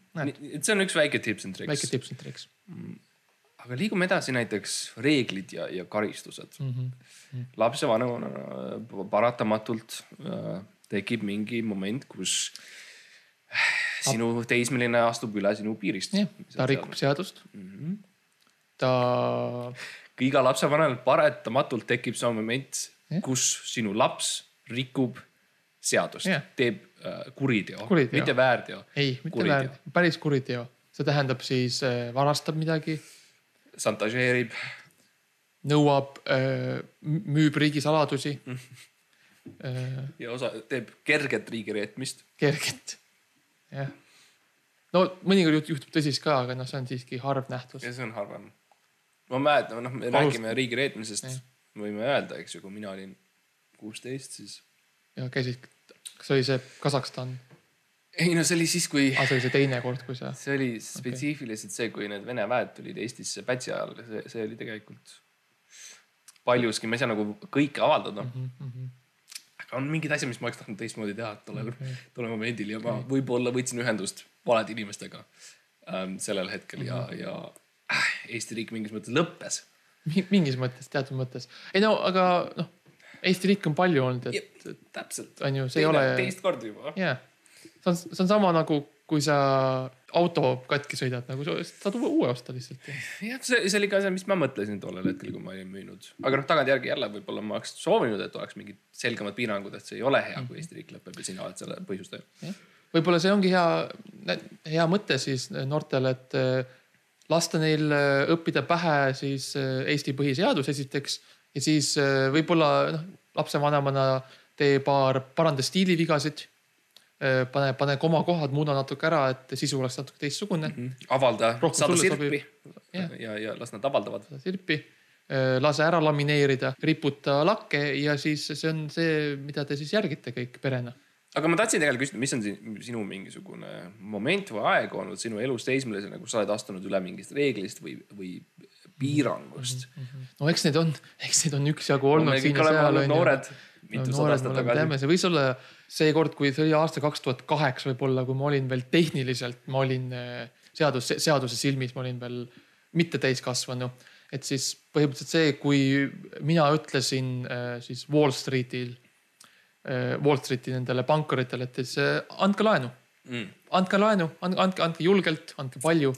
see on üks väike tips and tricks. väike tips and tricks aga liigume edasi näiteks reeglid ja, ja karistused mm. -hmm. lapsevanemana äh, paratamatult äh, tekib mingi moment, kus sinu teismeline astub üle sinu piirist. ta rikub seadust mm. -hmm. ta, iga lapsevanemal paratamatult tekib see moment, kus sinu laps rikub seadust Jah. teeb äh, kuriteo, Kuriteo. mitte väärteo. ei, mitte Kuriteo. väär, päris kuriteo. see tähendab siis äh, varastab midagi, šantažeerib, nõuab, müüb riigisaladusi äh,. ja osa teeb kerget riigireetmist. kerget, jah. no mõnikord juht- juhtub tõsist ka, aga noh, see on siiski harv nähtus. ja see on harvem. Ma mäletan, noh, me Alust- räägime riigireetmisest Jah., võime öelda, eks ju, kui mina olin kuusteist, siis ja käisid, kas oli see Kasahstan? ei no see oli siis, kui aa, see oli see teine kord, kui sa. see oli spetsiifiliselt see, kui need Vene väed tulid Eestisse Pätsi ajal, see, see oli tegelikult paljuski, ma ei saa nagu kõike avaldada. Mhm, aga on mingid asjad, mis ma oleks tahtnud teistmoodi teha tollel, tollel momendil ja ma võib-olla võtsin ühendust valede inimestega ähm, sellel hetkel ja, ja äh, Eesti riik mingis mõttes lõppes. mingis mõttes, teatud mõttes. ei no aga noh, Eesti riik on palju olnud, et täpselt. on ju, see ei ole, teist korda juba. jah. see on, see on sama nagu, kui sa auto katki sõidad, nagu sa saad uue, osta lihtsalt. jah, see, see oli ka see, mis ma mõtlesin tollel hetkel, kui ma olin müünud. aga noh, tagantjärgi jälle võib-olla ma oleks soovinud, et oleks mingid selgemad piirangud, et see ei ole hea, kui Eesti riik lõpeb ja sina oled selle põhjustaja. võib-olla see ongi hea, hea mõte siis noortele, et lasta neil eh, õppida pähe siis eh, Eesti põhiseadus esiteks ja siis eh, võib-olla noh, lapsevanemana tee paar paranda stiilivigasid. pane, pane komakohad, muuda natuke ära, et sisu oleks natuke teistsugune. avalda, Rohkem saada sulle sirpi Jah. ja, ja las nad avaldavad. sirpi, lase ära lamineerida, riputa lakke ja siis see on see, mida te siis järgite kõik perena. Aga ma tahtsin tegelikult küsida, mis on sinu mingisugune moment või aeg olnud sinu elus teismelisena, kus sa oled astunud üle mingist reeglist või, või piirangust no,? no eks neid on, eks neid on üksjagu olnud me siin kõik ja oleme olnud noored, no, mitusada me aastat tagasi see võis olla see kord, kui see oli aasta kaks tuhat kaheksa võib-olla, kui ma olin veel tehniliselt, ma olin eh, seadus, seaduse silmis, ma olin veel mitte täiskasvanu. et siis põhimõtteliselt see, kui mina ütlesin eh, siis Wall Streetil, Wall Streeti nendele pankuritele, et siis eh, andke laenu, mm,. andke laenu, andke, andke, julgelt, andke palju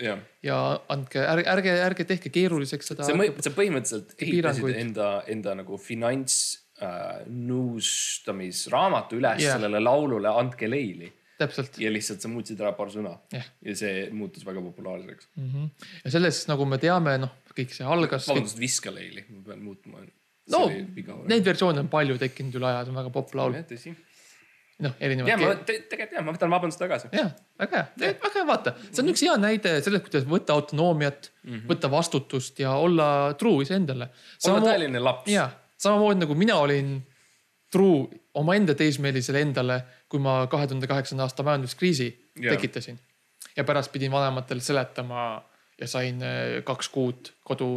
jah, ja andke, ärge, ärge, ärge tehke keeruliseks seda. sa, sa põhimõtteliselt ehitasid enda, enda nagu finants äh, nõustamisraamatu üles yeah. sellele laulule Andke leili täpselt ja lihtsalt sa muutsid ära paar sõna Jah. ja see muutus väga populaarseks. mm. -hmm. ja sellest, nagu me teame, noh, kõik see algas. vabandust, Viska leili, ma pean muutma. No neid versioone on palju tekkinud üle aja, see on väga popp laul. tõsi. noh, ja ma erinevad. te, tegelikult jah, ma võtan vabandust tagasi. jah, väga hea, väga hea, vaata, see on üks hea näide sellest, kuidas võtta autonoomiat mm, -hmm. võtta vastutust ja olla truu iseendale. olla tõeline laps. ja samamoodi nagu mina olin truu omaenda teismelisele endale, kui ma kahe tuhande kaheksanda aasta majanduskriisi yeah. tekitasin. ja pärast pidin vanematele seletama ja sain eh, kaks kuud kodu,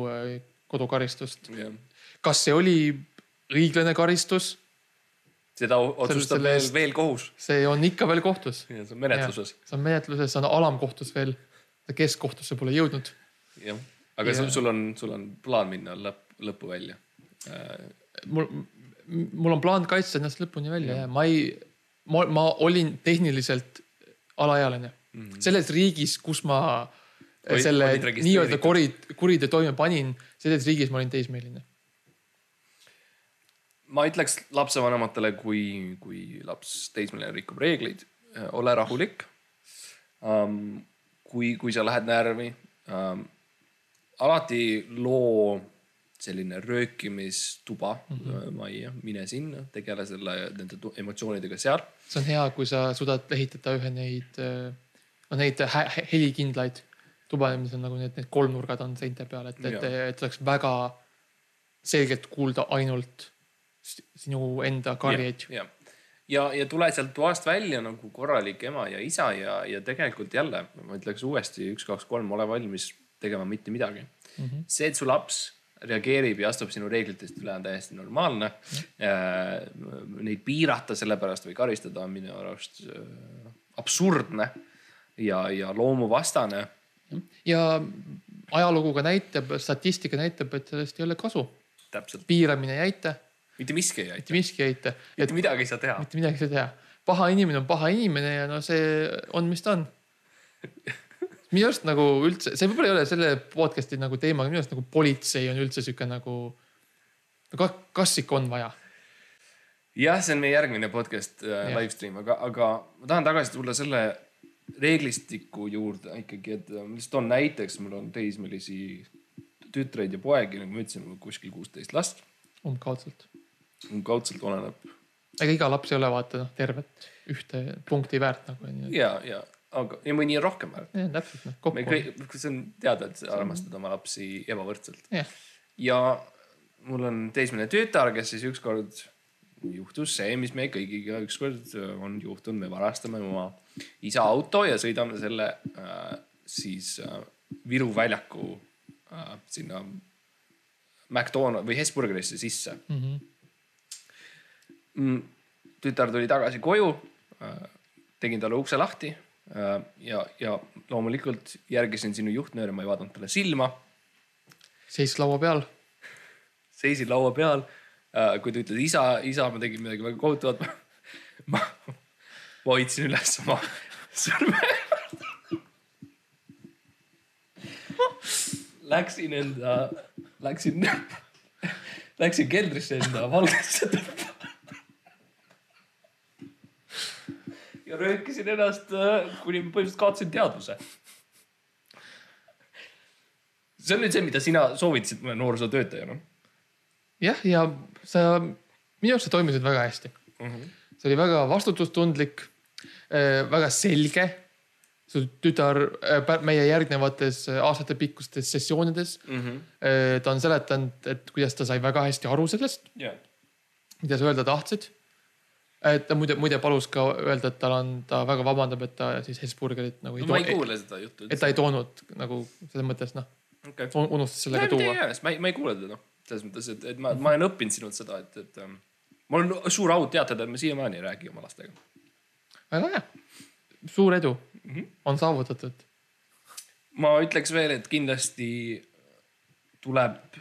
kodukaristust. Kas see oli õiglane karistus? seda otsustab selle veel veel kohus. see on ikka veel kohtus. see on menetluses. see on menetluses, see on alamkohtus veel. keskkohtusse pole jõudnud. jah, aga Ja- sul, on, sul on plaan minna lõpp, lõppu välja. mul, mul on plaan kaitsta ennast lõpuni välja ja ma ei, ma, ma olin tehniliselt alaealine mm. -hmm. selles riigis, kus ma Olid- selle nii-öelda kuri, kuriteo toime panin, selles riigis ma olin teismeline. Ma ütleks lapsevanematele, kui, kui laps teismeline rikub reegleid, ole rahulik um,. kui, kui sa lähed närvi um,, alati loo selline röökimistuba mm -hmm. majja, mine sinna, tegele selle, nende emotsioonidega seal. see on hea, kui sa suudad ehitada ühe neid, no neid helikindlaid tuba, mis on nagu need, need kolmnurgad on seinte peal, et, et, et oleks väga selgelt kuulda ainult sinu enda karjeid. ja, ja, ja tule sealt toast välja nagu korralik ema ja isa ja, ja tegelikult jälle ma ütleks uuesti üks, kaks, kolm, ole valmis tegema mitte midagi mm. -hmm. see, et su laps reageerib ja astub sinu reeglitest üle, on täiesti normaalne mm. Neid piirata selle pärast või karistada on minu arust äh, absurdne ja, ja loomuvastane. ja ajalugu ka näitab, statistika näitab, et sellest ei ole kasu. täpselt, piiramine ei aita, mitte miski ei aita, mitte miski ei aita, mitte midagi ei saa teha. mitte midagi ei saa teha. paha inimene on paha inimene ja no see on, mis ta on. minu arust nagu üldse, see võib-olla ei ole selle podcast'i nagu teema, aga minu arust nagu politsei on üldse sihuke nagu. kas ikka on vaja? jah, see on meie järgmine podcast äh, live stream, aga, aga ma tahan tagasi tulla selle reeglistiku juurde ikkagi, et äh, lihtsalt toon näiteks, mul on teismelisi tütreid ja poegi, nagu ma ütlesin, mul on kuskil kuusteist last. umbkaudselt. Kaudselt oleneb ega iga laps ei ole vaata noh, tervet ühte punkti väärt nagu onju. ja, ja, aga ja mõni on rohkem väärt. täpselt noh, me kokku. kõik, see on teada, et sa armastad oma lapsi ebavõrdselt. jah, ja mul on teismeline tütar, kes siis ükskord juhtus see, mis meie kõigiga ükskord on juhtunud, me varastame oma isa auto ja sõidame selle äh, siis äh, Viru väljaku äh, sinna McDonald või Hesburgerisse sisse mm,. Tütar tuli tagasi koju tegin talle ukse lahti ja, ja loomulikult järgisin sinu juhtnööre, ma ei vaadanud talle silma seis laua peal. seisin laua peal kui ta ütles isa, isa, ma tegin midagi väga kohutavat. ma, ma hoidsin üles oma sõrme. Läksin enda, läksin, läksin keldrisse enda valgesse tuppa. Ja röökisin ennast, kuni ma põhimõtteliselt kaotasin teadvuse. see on nüüd see, mida sina soovitasid mulle noorsootöötajana jah, ja sa, minu arust sa toimisid väga hästi mm. -hmm. see oli väga vastutustundlik, väga selge. su tütar äh, meie järgnevates äh, aastatepikkustes sessioonides, Mm -hmm. ta on seletanud, et kuidas ta sai väga hästi aru sellest, Yeah. mida sa öelda tahtsid. Et ta muide, muide palus ka öelda, et tal on, ta väga vabandab, et ta siis Hesburgerit nagu No, ma ei kuule seda juttu. et ta ei toonud nagu selles mõttes noh, okay.. unustas sellega tuua. ma ei, ma ei kuule teda noh, selles mõttes, et, et ma, ma olen õppinud sinult seda, et, et ähm, mul on suur au teatada, et ma siiamaani ei räägi oma lastega. väga hea, suur edu mm. -hmm. on saavutatud. ma ütleks veel, et kindlasti tuleb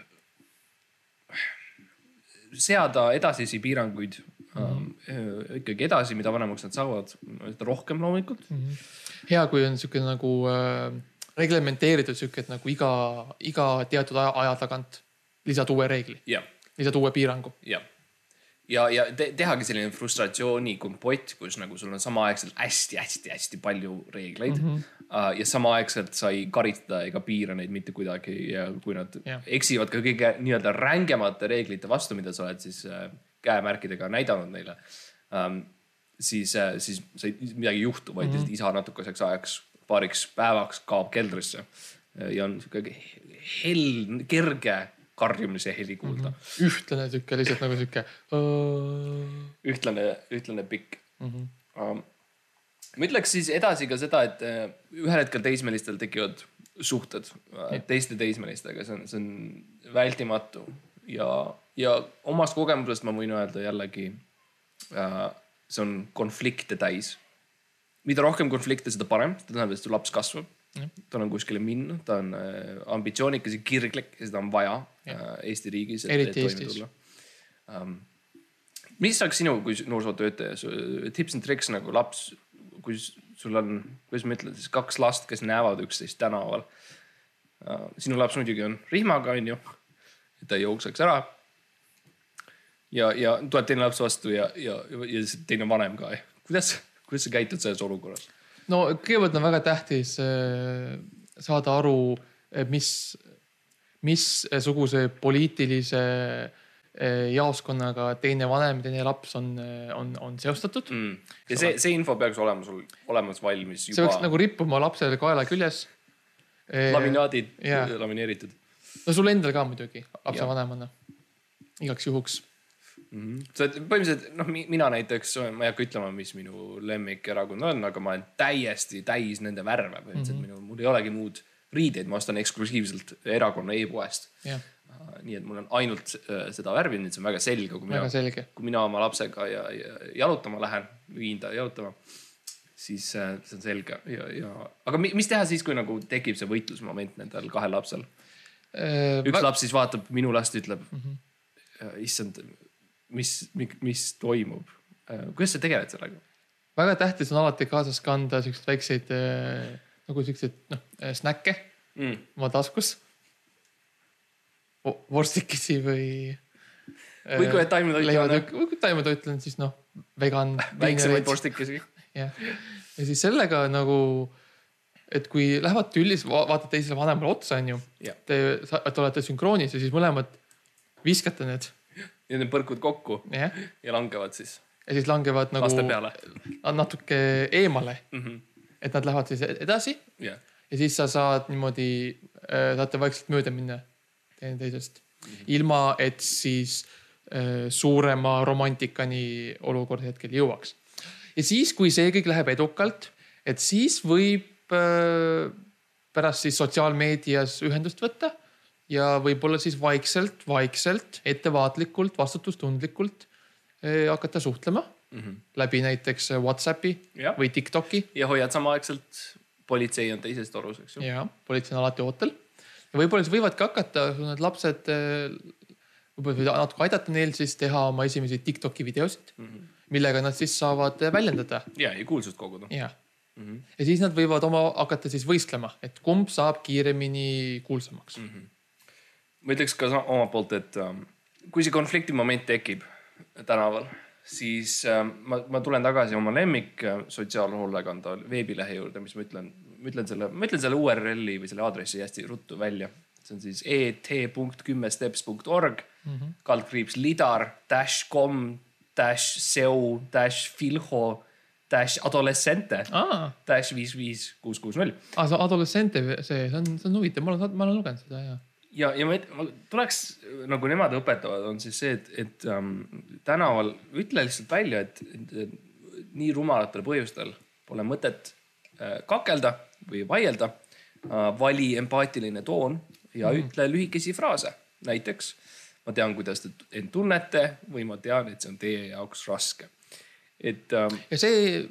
seada edasisi piiranguid mm -hmm. ikkagi edasi, mida vanemaks nad saavad, seda rohkem loomulikult. hea, kui on sihuke nagu äh, reglementeeritud sihuke, et nagu iga, iga teatud aja, aja tagant lisad uue reegli, jah, lisad uue piirangu. jah. ja, ja te, tehagi selline frustratsiooni kompott, kus nagu sul on samaaegselt hästi-hästi-hästi palju reegleid mm. -hmm. ja samaaegselt sa ei karista ega piira neid mitte kuidagi ja kui nad yeah. eksivad ka kõige nii-öelda rängemate reeglite vastu, mida sa oled siis äh, käemärkidega näidanud neile ähm,. siis, siis sa ei, midagi ei juhtu, vaid lihtsalt mm -hmm. isa natukeseks ajaks, paariks päevaks kaob keldrisse ja on sihuke hell, kerge karjumise heli kuulda mm. -hmm. ühtlane sihuke lihtsalt nagu sihuke. ühtlane, ühtlane pikk Mm -hmm. um,. ma ütleks siis edasi ka seda, et äh, ühel hetkel teismelistel tekivad suhted äh, teiste teismelistega, see on, see on vältimatu ja, ja omast kogemusest ma võin öelda jällegi äh,. see on konflikte täis. mida rohkem konflikte, seda parem, seda tähendab, et su laps kasvab. tal on kuskile minna, ta on äh, ambitsioonikas ja kirglik ja seda on vaja äh, Eesti riigis. Eriti Eestis. um,. mis oleks sinu kui noorsootöötaja tips and tricks nagu laps, kui sul on, kuidas ma ütlen siis kaks last, kes näevad üksteist tänaval uh,. sinu laps muidugi on rihmaga, onju, et ta ei jookseks ära. ja, ja tuleb teine laps vastu ja, ja, ja teine vanem ka. kuidas, kuidas sa käitud selles olukorras? no kõigepealt on väga tähtis äh, saada aru, mis, missuguse poliitilise äh, jaoskonnaga teine vanem, teine laps on, on, on seostatud mm.. ja see, see info peaks olema sul olemas valmis see peaks juba. nagu rippuma lapsele kaela küljes. laminaadid Jaa. lamineeritud no sul endal ka muidugi, lapsevanemana, igaks juhuks mm. -hmm. sa oled põhimõtteliselt noh, mina näiteks, ma ei hakka ütlema, mis minu lemmikerakond on, aga ma olen täiesti täis nende värve põhimõtteliselt mm, -hmm. minu, mul ei olegi muud riideid, ma ostan eksklusiivselt erakonna e-poest. jah, nii et mul on ainult äh, seda värvi, nii et see on väga selge, kui mina kui mina oma lapsega ja, ja jalutama lähen, viin ta jalutama, siis äh, see on selge ja, ja aga mi- mis teha siis, kui nagu tekib see võitlusmoment nendel kahel lapsel? üks laps siis vaatab minu last, ütleb mm, -hmm. issand, mis, mis toimub. kuidas sa tegeled sellega? väga tähtis on alati kaasas kanda siukseid väikseid äh, nagu siukseid noh äh, snäkke Mm. oma taskus. vorstikesi või. või kui oled taimetoitlane, kui taimetoitlane, siis noh, vegan. väiksemaid vorstikesi. jah, ja siis sellega nagu, et kui lähevad tülli, siis va- vaatad teisele vanemale otsa, onju. Te, te olete sünkroonis ja siis mõlemad viskate need, ja need põrkud kokku jah. ja langevad siis ja siis langevad nagu natuke eemale, Mhm. et nad lähevad siis edasi jah, ja siis sa saad niimoodi, saate vaikselt mööda minna teineteisest. ilma, et siis äh, suurema romantikani olukord hetkel jõuaks. ja siis, kui see kõik läheb edukalt, et siis võib äh, pärast siis sotsiaalmeedias ühendust võtta ja võib-olla siis vaikselt, vaikselt, ettevaatlikult, vastutustundlikult eh, hakata suhtlema mm -hmm. läbi näiteks Whatsappi Jah. või Tiktoki. ja hoiad samaaegselt, politsei on teises torus, eks ju. ja politsei on alati ootel. ja võib-olla siis võivadki hakata need lapsed, võib-olla võid natuke aidata neil siis teha oma esimesi Tiktoki videosid mm, -hmm. millega nad siis saavad väljendada. ja, ja kuulsust koguda. jah mm -hmm. ja siis nad võivad oma hakata siis võistlema, et kumb saab kiiremini kuulsamaks mm. -hmm ma ütleks ka omalt poolt, et ähm, kui see konflikti moment tekib tänaval, siis ähm, ma, ma tulen tagasi oma lemmik äh, sotsiaalhoolekande veebilehe juurde, mis ma ütlen, ma ütlen selle, ma ütlen selle URL-i või selle aadressi hästi ruttu välja. see on siis et.kümmesteps.org mm -hmm. kaldkriips lidar dash com dash seo dash filho dash adolescente ah. dash viis viis kuus kuus null. aa, see adolescente, see, see on, see on huvitav, ma olen, ma olen lugenud seda ja ja, ja ma, ma tuleks nagu nemad õpetavad, on siis see, et, et ähm, tänaval ütle lihtsalt välja, et, et, et nii rumalatel põhjustel pole mõtet äh, kakelda või vaielda äh,. vali empaatiline toon ja mm. ütle lühikesi fraase, näiteks ma tean, kuidas te end tunnete või ma tean, et see on teie jaoks raske. et ähm,. ja see,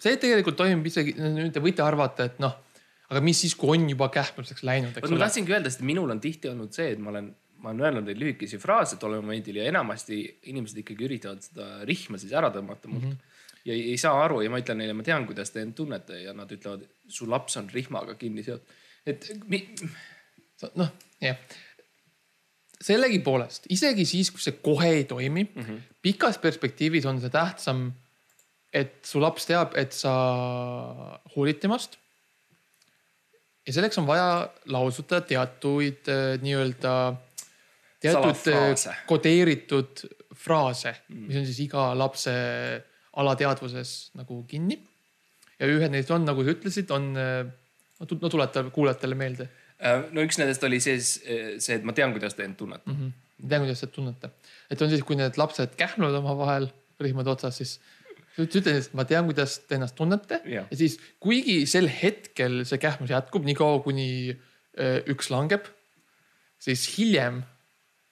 see tegelikult toimib isegi, nüüd te võite arvata, et noh aga mis siis, kui on juba kähmluseks läinud, eks ole. ma tahtsingi öelda, sest minul on tihti olnud see, et ma olen, ma olen öelnud neid lühikesi fraase tol momendil ja enamasti inimesed ikkagi üritavad seda rihma siis ära tõmmata mult mm. -hmm. ja ei, ei saa aru ja ma ütlen neile, ma tean, kuidas te end tunnete ja nad ütlevad, su laps on rihmaga kinni seotud. et mi... noh, jah sellegipoolest, isegi siis, kui see kohe ei toimi mm, -hmm. pikas perspektiivis on see tähtsam, et su laps teab, et sa hoolid temast ja selleks on vaja lausuda teatuid äh, nii-öelda, teatud äh, kodeeritud fraase mm., mis on siis iga lapse alateadvuses nagu kinni. ja ühed neist on, nagu sa ütlesid, on, äh, no tuleta kuulajatele meelde. no üks nendest oli siis see, et ma tean, kuidas te end tunnete mm. -hmm. ma tean, kuidas te tunnete, et on siis, kui need lapsed kähmlevad omavahel rihmade otsas, siis sa ütlesid, et ma tean, kuidas te ennast tunnete ja. ja siis kuigi sel hetkel see kähmus jätkub niikaua, kuni äh, üks langeb, siis hiljem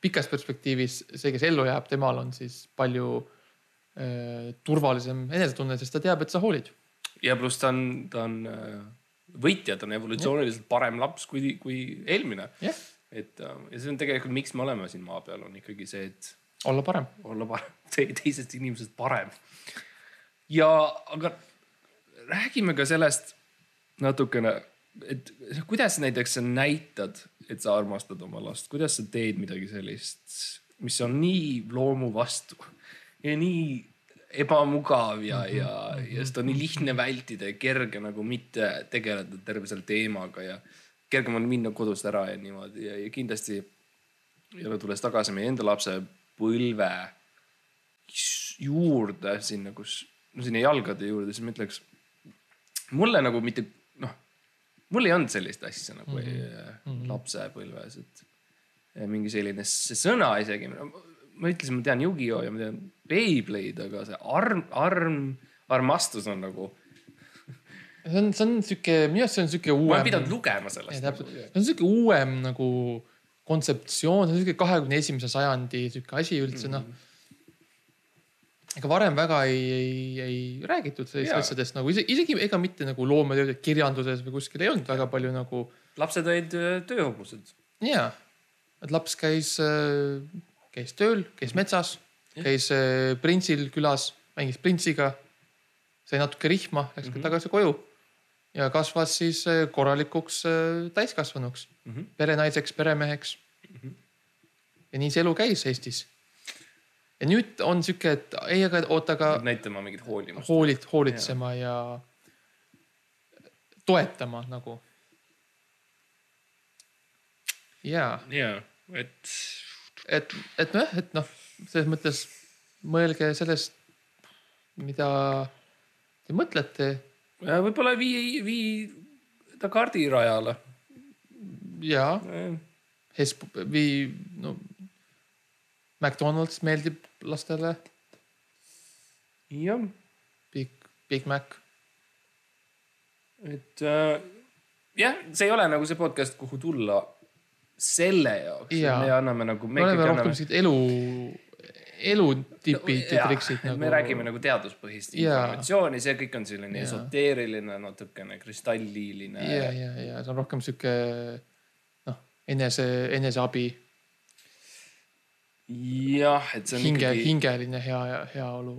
pikas perspektiivis see, kes ellu jääb, temal on siis palju äh, turvalisem enesetunne, sest ta teab, et sa hoolid. ja pluss ta on, ta on äh, võitja, ta on evolutsiooniliselt parem laps kui, kui eelmine yeah.. et äh, ja see on tegelikult, miks me oleme siin maa peal, on ikkagi see, et. olla parem. olla parem, teisest inimesest parem ja, aga räägime ka sellest natukene, et kuidas näiteks sa näitad, et sa armastad oma last, kuidas sa teed midagi sellist, mis on nii loomu vastu ja nii ebamugav ja, ja, ja seda on nii lihtne vältida ja kerge nagu mitte tegeleda terve selle teemaga ja kergem on minna kodust ära ja niimoodi ja, ja kindlasti jälle tulles tagasi meie enda lapsepõlve juurde sinna, kus no sinna jalgade juurde, siis ma ütleks. mulle nagu mitte noh, mul ei olnud sellist asja nagu mm -hmm. lapsepõlves, et mingi selline see sõna isegi. ma ütlesin, ma tean Yu-Gi-Oh ja ma tean Beyblade, aga see arm, arm, armastus on nagu see on, see on sihuke, minu arust see on sihuke uuem. ma olen pidanud lugema sellest. see on sihuke uuem nagu kontseptsioon, see on sihuke kahekümne esimese sajandi sihuke asi üldse mm -hmm. noh ega varem väga ei, ei, ei räägitud sellistest asjadest nagu isegi, isegi ega mitte nagu loometööd, kirjanduses või kuskil ei olnud väga palju nagu. lapsed olid äh, tööhobused. ja, et laps käis, äh, käis tööl, käis metsas, käis äh, printsil külas, mängis printsiga. sai natuke rihma, läks mm -hmm. tagasi koju ja kasvas siis korralikuks täiskasvanuks mm, -hmm. perenaiseks, peremeheks mm. -hmm. ja nii see elu käis Eestis ja nüüd on sihuke, et ei, aga oota, aga. näitama mingit hoolimust. hoolit, hoolitsema ja, ja toetama nagu. ja. ja, et. et, et nojah, et noh, selles mõttes mõelge sellest, mida te mõtlete. võib-olla vii, vii ta kardirajale. ja, Hesp-, vii, no McDonalds meeldib lastele, jah, Big, Big Mac. et äh, jah, see ei ole nagu see podcast, kuhu tulla selle jaoks. Jaa. me anname nagu. me oleme rohkem siuksed elu, elutipid ja triksid nagu.... me räägime nagu teaduspõhist informatsiooni, see kõik on selline Jaa. esoteeriline, natukene kristalliline. ja, ja, ja see on rohkem sihuke noh, enese, eneseabi, jah, et see on hinge, ikkagi, hingeline hea, heaolu,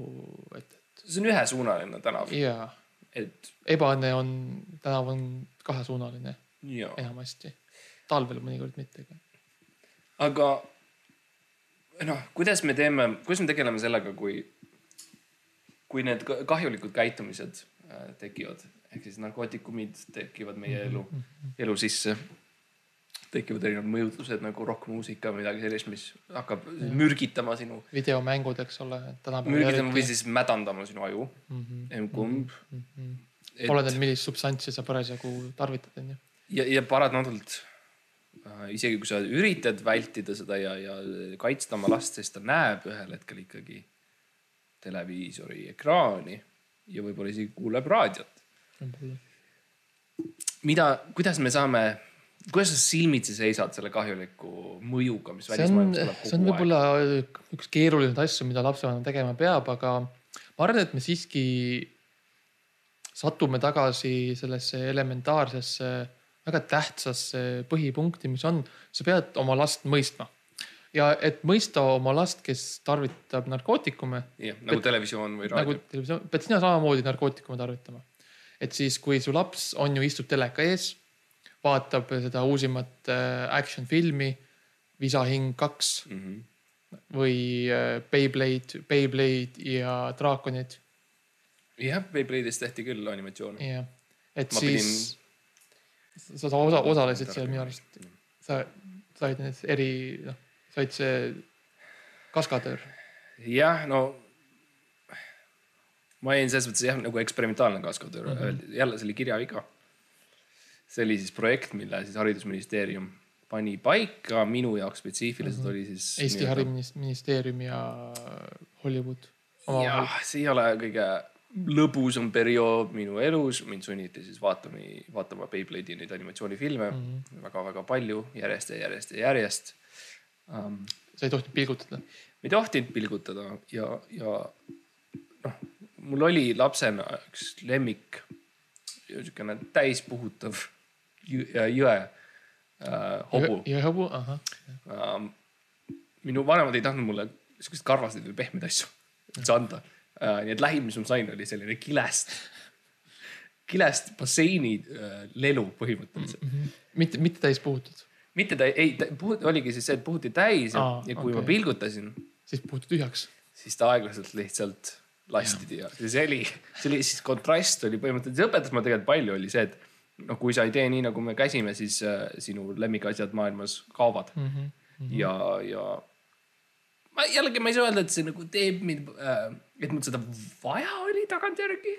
et, see on ühesuunaline tänav et, ja et ebaõnne on, tänav on kahesuunaline enamasti. talvel mõnikord mitte. aga noh, kuidas me teeme, kuidas me tegeleme sellega, kui, kui need ka- kahjulikud käitumised äh, tekivad ehk siis narkootikumid tekivad meie elu, elu sisse. Tekivad erinevad mõjutused nagu rokkmuusika või midagi sellist, mis hakkab mürgitama sinu, videomängud, eks ole, mürgitama või siis mädandama sinu aju, emb-kumb. oleneb, millist substantsi sa parasjagu tarvitad, onju. ja, ja paratamatult äh, isegi kui sa üritad vältida seda ja, ja kaitsta oma last, siis ta näeb ühel hetkel ikkagi televiisori ekraani ja võib-olla isegi kuuleb raadiot. mida, kuidas me saame, kuidas sa silmitsi seisad selle kahjuliku mõjuga, mis see on, välismaailmast tuleb see on kogu aeg? võib-olla üks keerulisemaid asju, mida lapsevanem tegema peab, aga ma arvan, et me siiski satume tagasi sellesse elementaarsesse, väga tähtsasse põhipunkti, mis on, sa pead oma last mõistma. ja et mõista oma last, kes tarvitab narkootikume jah, nagu televisioon või nagu raadio. televisioon, pead sina samamoodi narkootikume tarvitama. et siis, kui su laps on ju, istub teleka ees, vaatab seda uusimat äh, action filmi Visahing kaks Mhm. või äh, Beyblade, Beyblade ja draakonid jah, Beyblade'is tehti küll animatsioone. ja et Ma siis sa, sa osa, osalesid seal minu arust, sa said need eri, noh, said see kaskadöör. jah, no ma jäin selles mõttes jah nagu eksperimentaalne kaskadöör mm. -hmm. jälle see oli kirjaviga. See oli siis projekt, mille siis haridusministeerium pani paika, minu jaoks spetsiifiliselt mm -hmm. oli siis. Eesti Haridusministeerium ja Hollywood. jah, see ei ole kõige lõbusam periood minu elus, mind sunniti siis vaatama, vaatama Beyblade'i neid animatsioonifilme mm Mhm. -hmm. väga-väga palju, järjest ja järjest ja järjest um,. sa ei tohtinud pilgutada. ei tohtinud pilgutada ja, ja noh, mul oli lapsena üks lemmik, niisugune täispuhutav jõe äh, hobu. ja hobu, ahah. Ähm, minu vanemad ei tahtnud mulle siukseid karvaseid või pehmeid asju üldse anda äh,. nii et lähim, mis ma sain, oli selline kilest, kilest basseini äh, lelu põhimõtteliselt. mitte, mitte täis puhutud, mitte ta ei, oligi siis see, et puhuti täis ja, Aa, ja kui okay. ma pilgutasin siis puhutud tühjaks. siis ta aeglaselt lihtsalt lasti ja, ja see oli, see oli siis kontrast oli põhimõtteliselt, see õpetas mulle tegelikult palju, oli see, et noh, kui sa ei tee nii, nagu me käsime, siis äh, sinu lemmikasjad maailmas kaovad mm. Mhm. -hmm. ja, ja ma jällegi ma ei saa öelda, et see nagu teeb mind äh,, et mul seda vaja oli tagantjärgi.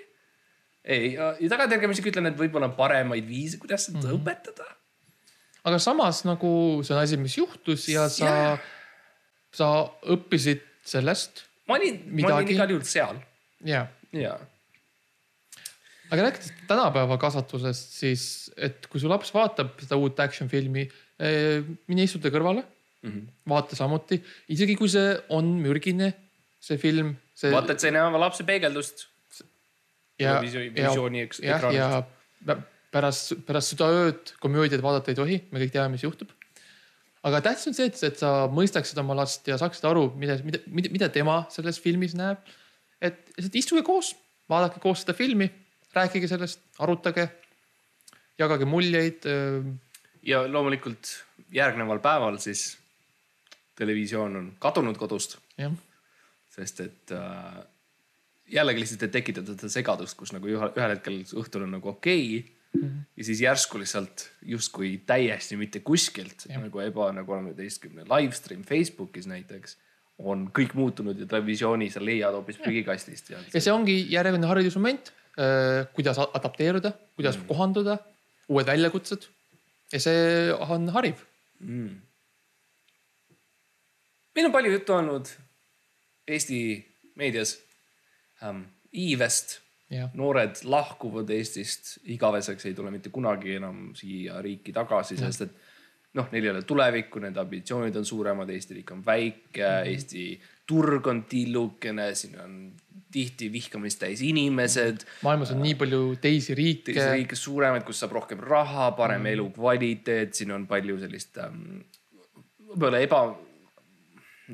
ei, ja, ja tagantjärgi ma isegi ütlen, et võib-olla on paremaid viise, kuidas seda mm. -hmm. õpetada. aga samas nagu see on asi, mis juhtus ja sa Jah. sa õppisid sellest ma olin, ma olin igal juhul seal ja, ja aga rääkides tänapäeva kasvatusest, siis et kui su laps vaatab seda uut action filmi, mine istu ta kõrvale mm. -hmm. vaata samuti, isegi kui see on mürgine, see film, see vaata, et sa ei näe oma lapse peegeldust. ja, ja ja pä- pärast, pärast südaööd komöödiat vaadata ei tohi, me kõik teame, mis juhtub. aga tähtis on see, et, et sa mõistaksid oma last ja saaksid aru, mida, mida, mida, mida tema selles filmis näeb. et lihtsalt istuge koos, vaadake koos seda filmi, rääkige sellest, arutage, jagage muljeid. ja loomulikult järgneval päeval siis televisioon on kadunud kodust, sest et äh, jällegi lihtsalt, et tekitada seda segadust, kus nagu ühel, hetkel õhtul on nagu okei okay, mm. -hmm. ja siis järsku lihtsalt justkui täiesti mitte kuskilt Jah. nagu eba nagu kolmeteistkümne live stream Facebookis näiteks on kõik muutunud ja televisiooni sa leiad hoopis prügikastist ja, ja see ongi järjekordne haridusmoment, kuidas a- adapteeruda, kuidas mm. kohanduda, uued väljakutsed. ja see on hariv. mm. meil on palju juttu olnud Eesti meedias ähm, iivest jah, noored lahkuvad Eestist igaveseks, ei tule mitte kunagi enam siia riiki tagasi, sest et noh, neil ei ole tulevikku, nende ambitsioonid on suuremad, Eesti riik on väike mm, -hmm. Eesti turg on tillukene, siin on tihti vihkamist täis inimesed. maailmas on nii palju teisi riike teisi. riike suuremaid, kus saab rohkem raha, parem mm. elukvaliteet, siin on palju sellist ähm, võib-olla eba,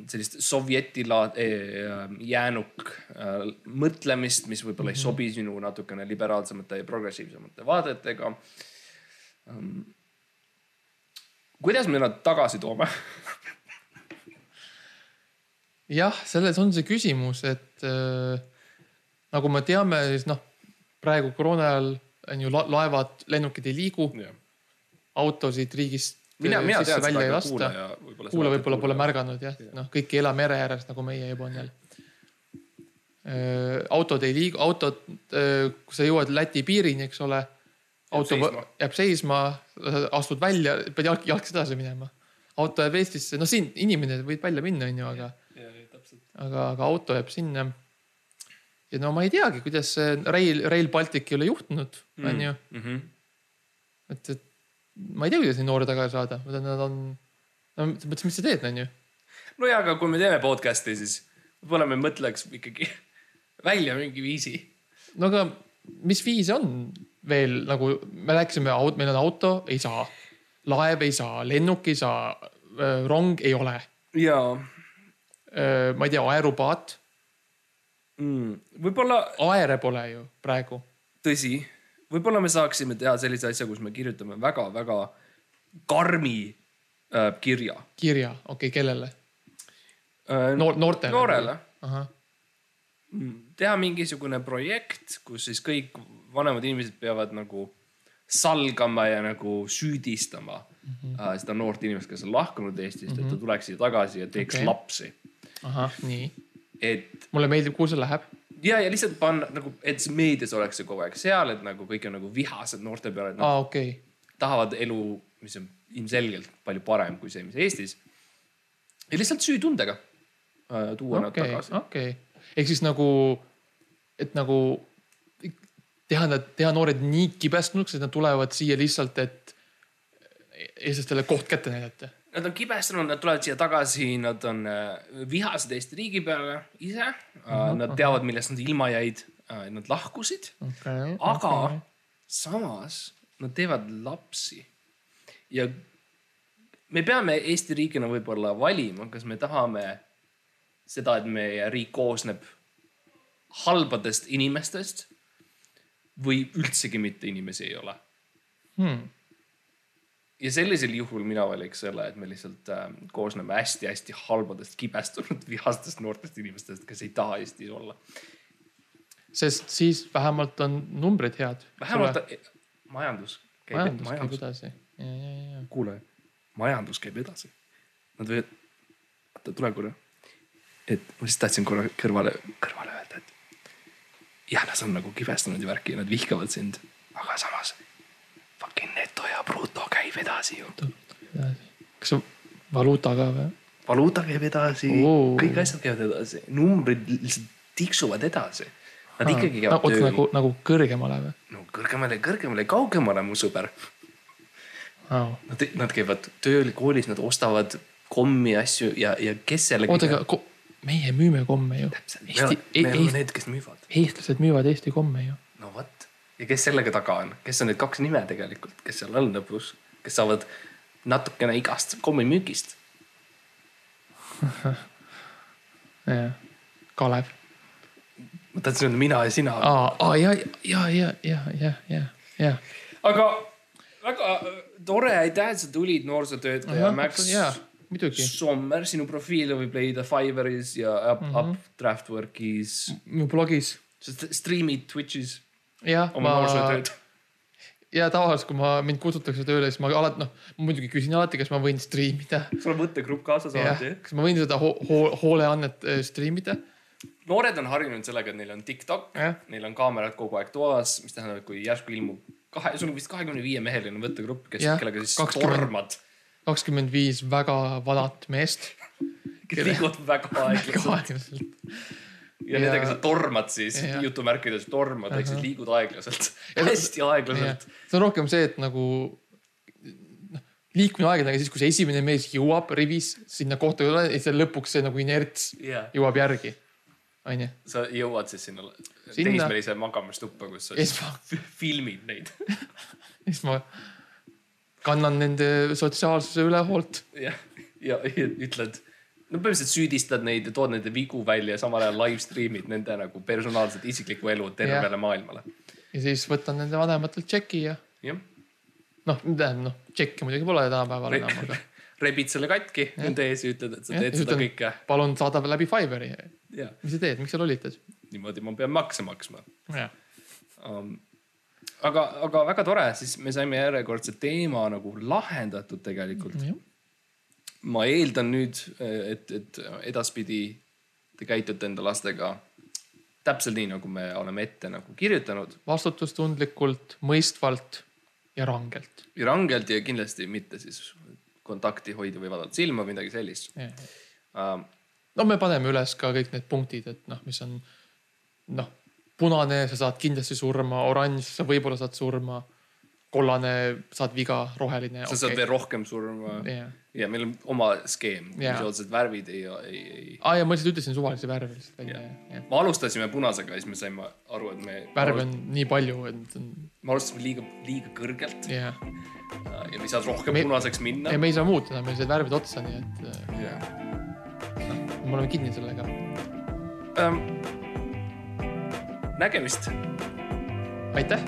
sellist sovjeti laad- eh, jäänuk äh, mõtlemist, mis võib-olla ei sobi sinu natukene liberaalsemate ja progressiivsemate vaadetega ähm,. kuidas me nad tagasi toome? jah, selles on see küsimus, et äh, nagu me teame, siis noh, praegu koroona ajal on ju la laevad, lennukid ei liigu, autosid riigist mina, äh, mina sisse tean välja ei lasta. kuulaja võib-olla. kuulaja võib-olla pole. märganud jah, noh, kõik ei ela mere ääres nagu meie juba on jälle. autod ei liigu, autod, kui sa jõuad Läti piirini, eks ole. auto jääb seisma, astud välja, pead jalg, jalgsi edasi minema. auto jääb Eestisse, no siin inimene võib välja minna, onju, aga, aga, aga auto jääb sinna. ja no ma ei teagi, kuidas see Rail, Rail Baltic ei ole juhtunud, onju. Mhm. et, et ma ei tea, kuidas neid noori tagasi saada, nad on, no mõttes, mis sa teed, onju no ja, aga kui me teeme podcast'i, siis võib-olla me mõtleks ikkagi välja mingi viisi no aga mis viis on veel nagu me rääkisime, meil on auto, ei saa, laev ei saa, lennuk ei saa, rong ei ole, jaa ma ei tea, aerupaat, mm.. võib-olla, aere pole ju praegu. tõsi, võib-olla me saaksime teha sellise asja, kus me kirjutame väga-väga karmi äh, kirja kirja, okei okay,, kellele? äh,. Noor-, noortele? noorele, ahah, teha mingisugune projekt, kus siis kõik vanemad inimesed peavad nagu salgama ja nagu süüdistama mm Mhm. -hmm. äh, seda noort inimest, kes on lahkunud Eestist mm, -hmm. et ta tuleks siia tagasi ja teeks okay. lapsi. ahah, nii. et mulle meeldib, kuhu see läheb. ja, ja lihtsalt panna nagu, et see meedias oleks see kogu aeg seal, et nagu kõik on nagu vihased noorte peale, nad aa, okei okay., tahavad elu, mis on ilmselgelt palju parem kui see, mis Eestis. ja lihtsalt süütundega äh, tuua okay. nad tagasi. okei. ehk siis nagu, et nagu teha nad, teha noored nii kibestunuks, et nad tulevad siia lihtsalt, et eestlastele koht kätte näidata. Nad on kibestunud, nad tulevad siia tagasi, nad on äh, vihased Eesti riigi peale ise uh,. Nad teavad, millest nad ilma jäid uh,, nad lahkusid, okay, aga okay. samas nad teevad lapsi. ja me peame Eesti riigina võib-olla valima, kas me tahame seda, et meie riik koosneb halbadest inimestest või üldsegi mitte inimesi ei ole hmm.. Ja sellisel juhul mina valiks selle, et me lihtsalt äh, koosneme hästi-hästi halbadest, kibestunud, vihastest noortest inimestest, kes ei taha Eestis olla. sest siis vähemalt on numbrid head. vähemalt majandus käib, majandus käib majandus, edasi. ja, ja, ja. kuule, majandus käib edasi. Nad võivad, oota, tule korra. et ma siis tahtsin korra kõrvale, kõrvale öelda, et jah, nad on nagu kibestunud ja värki ja nad vihkavad sind, aga samas käib edasi ju. kas valuuta ka või? valuuta käib edasi Oo. kõik asjad käivad edasi, numbrid lihtsalt tiksuvad edasi. Nad ikkagi no, käivad oota, tööl nagu, nagu kõrgemale või no kõrgemale, kõrgemale, kaugemale, mu sõber. oh.? Nad, nad käivad tööl, koolis, nad ostavad kommi asju ja, ja kes selle. oota, aga meie müüme komme ju. Eesti, me oleme Eesti, need, kes müüvad. eestlased müüvad Eesti komme ju. no vot. ja kes sellega taga on, kes on need kaks nime tegelikult, kes seal on lõpus, kes saavad natukene igast kommimüügist. jah, Kalev. ma tahtsin öelda mina ja sina. aa, aa ja, ja, ja, ja, ja, ja, ja. aga väga äh, tore, aitäh, et sa tulid, noorsootöötaja Max muidugi. Sommer, sinu profiile võib leida Fiverris ja Up, mm -hmm. Updraftworkis, minu blogis. striimid Twitch'is jah, ma. Ja tavaliselt, kui ma, mind kutsutakse tööle, siis ma alati noh, muidugi küsin alati, kas ma võin striimida. sul on võttegrupp kaasas jah, kas ma võin seda ho ho hooleannet äh, striimida. noored on harjunud sellega, et neil on TikTok neil on kaamerad kogu aeg toas, mis tähendab, et kui järsku ilmub kahe, sul on vist kahekümne viie meheline võttegrupp, kes, kellega siis 20. tormad. kakskümmend viis väga vanat meest. kes liiguvad väga aeglaselt. Ja Ja- nendega sa tormad siis Ja- jutumärkides tormad ehk siis liigud aeglaselt, hästi aeglaselt. see on rohkem see, et nagu noh, liikumine aeglane, aga siis, kui see esimene mees jõuab rivis sinna kohta siis lõpuks see nagu inerts jah, jõuab järgi. onju, sa jõuad siis sinna, Sinna. teismelise magamistuppa, kus sa ja siis siis ma, filmid neid siis ma kannan nende sotsiaalsuse üle hoolt. ja, ja ja ütled, no põhimõtteliselt süüdistad neid ja tood nende vigu välja ja samal ajal live stream'id nende nagu personaalset isiklikku elu tervele maailmale. ja siis võtan nende vanematelt tšeki ja jah, noh, tähendab noh, tšekki muidugi pole tänapäeval enam, aga rebid selle katki nende ees ja ütled, et sa Jah, teed seda ütlen- kõike. palun saada läbi Fiveri. ja mis sa teed, miks sa lollitad? niimoodi ma pean makse maksma um,. aga, aga väga tore, siis me saime järjekordse teema nagu lahendatud tegelikult. Ma eeldan nüüd, et, et edaspidi te käitute enda lastega täpselt nii, nagu me oleme ette nagu kirjutanud vastutustundlikult, mõistvalt ja rangelt. ja rangelt ja kindlasti mitte siis kontakti hoida või vaadata silma või midagi sellist um,. no me paneme üles ka kõik need punktid, et noh, mis on noh, punane, sa saad kindlasti surma, oranž, sa võib-olla saad surma, kollane, saad viga, roheline. sa saad veel rohkem surma jah, ja meil on oma skeem, Jaa. mis otseselt värvid ei, ei, ei. aa ja ma lihtsalt ütlesin suvalise värvi lihtsalt välja, jah. me alustasime punasega ja siis me saime aru, et me. värve on nii palju, et on me alustasime liiga, liiga kõrgelt jah. ja me ei saanud rohkem Me- punaseks minna ja. me ei saa muutuda, meil said värvid otsa, nii et äh, Yeah. me oleme kinni sellega. Um, nägemist aitäh.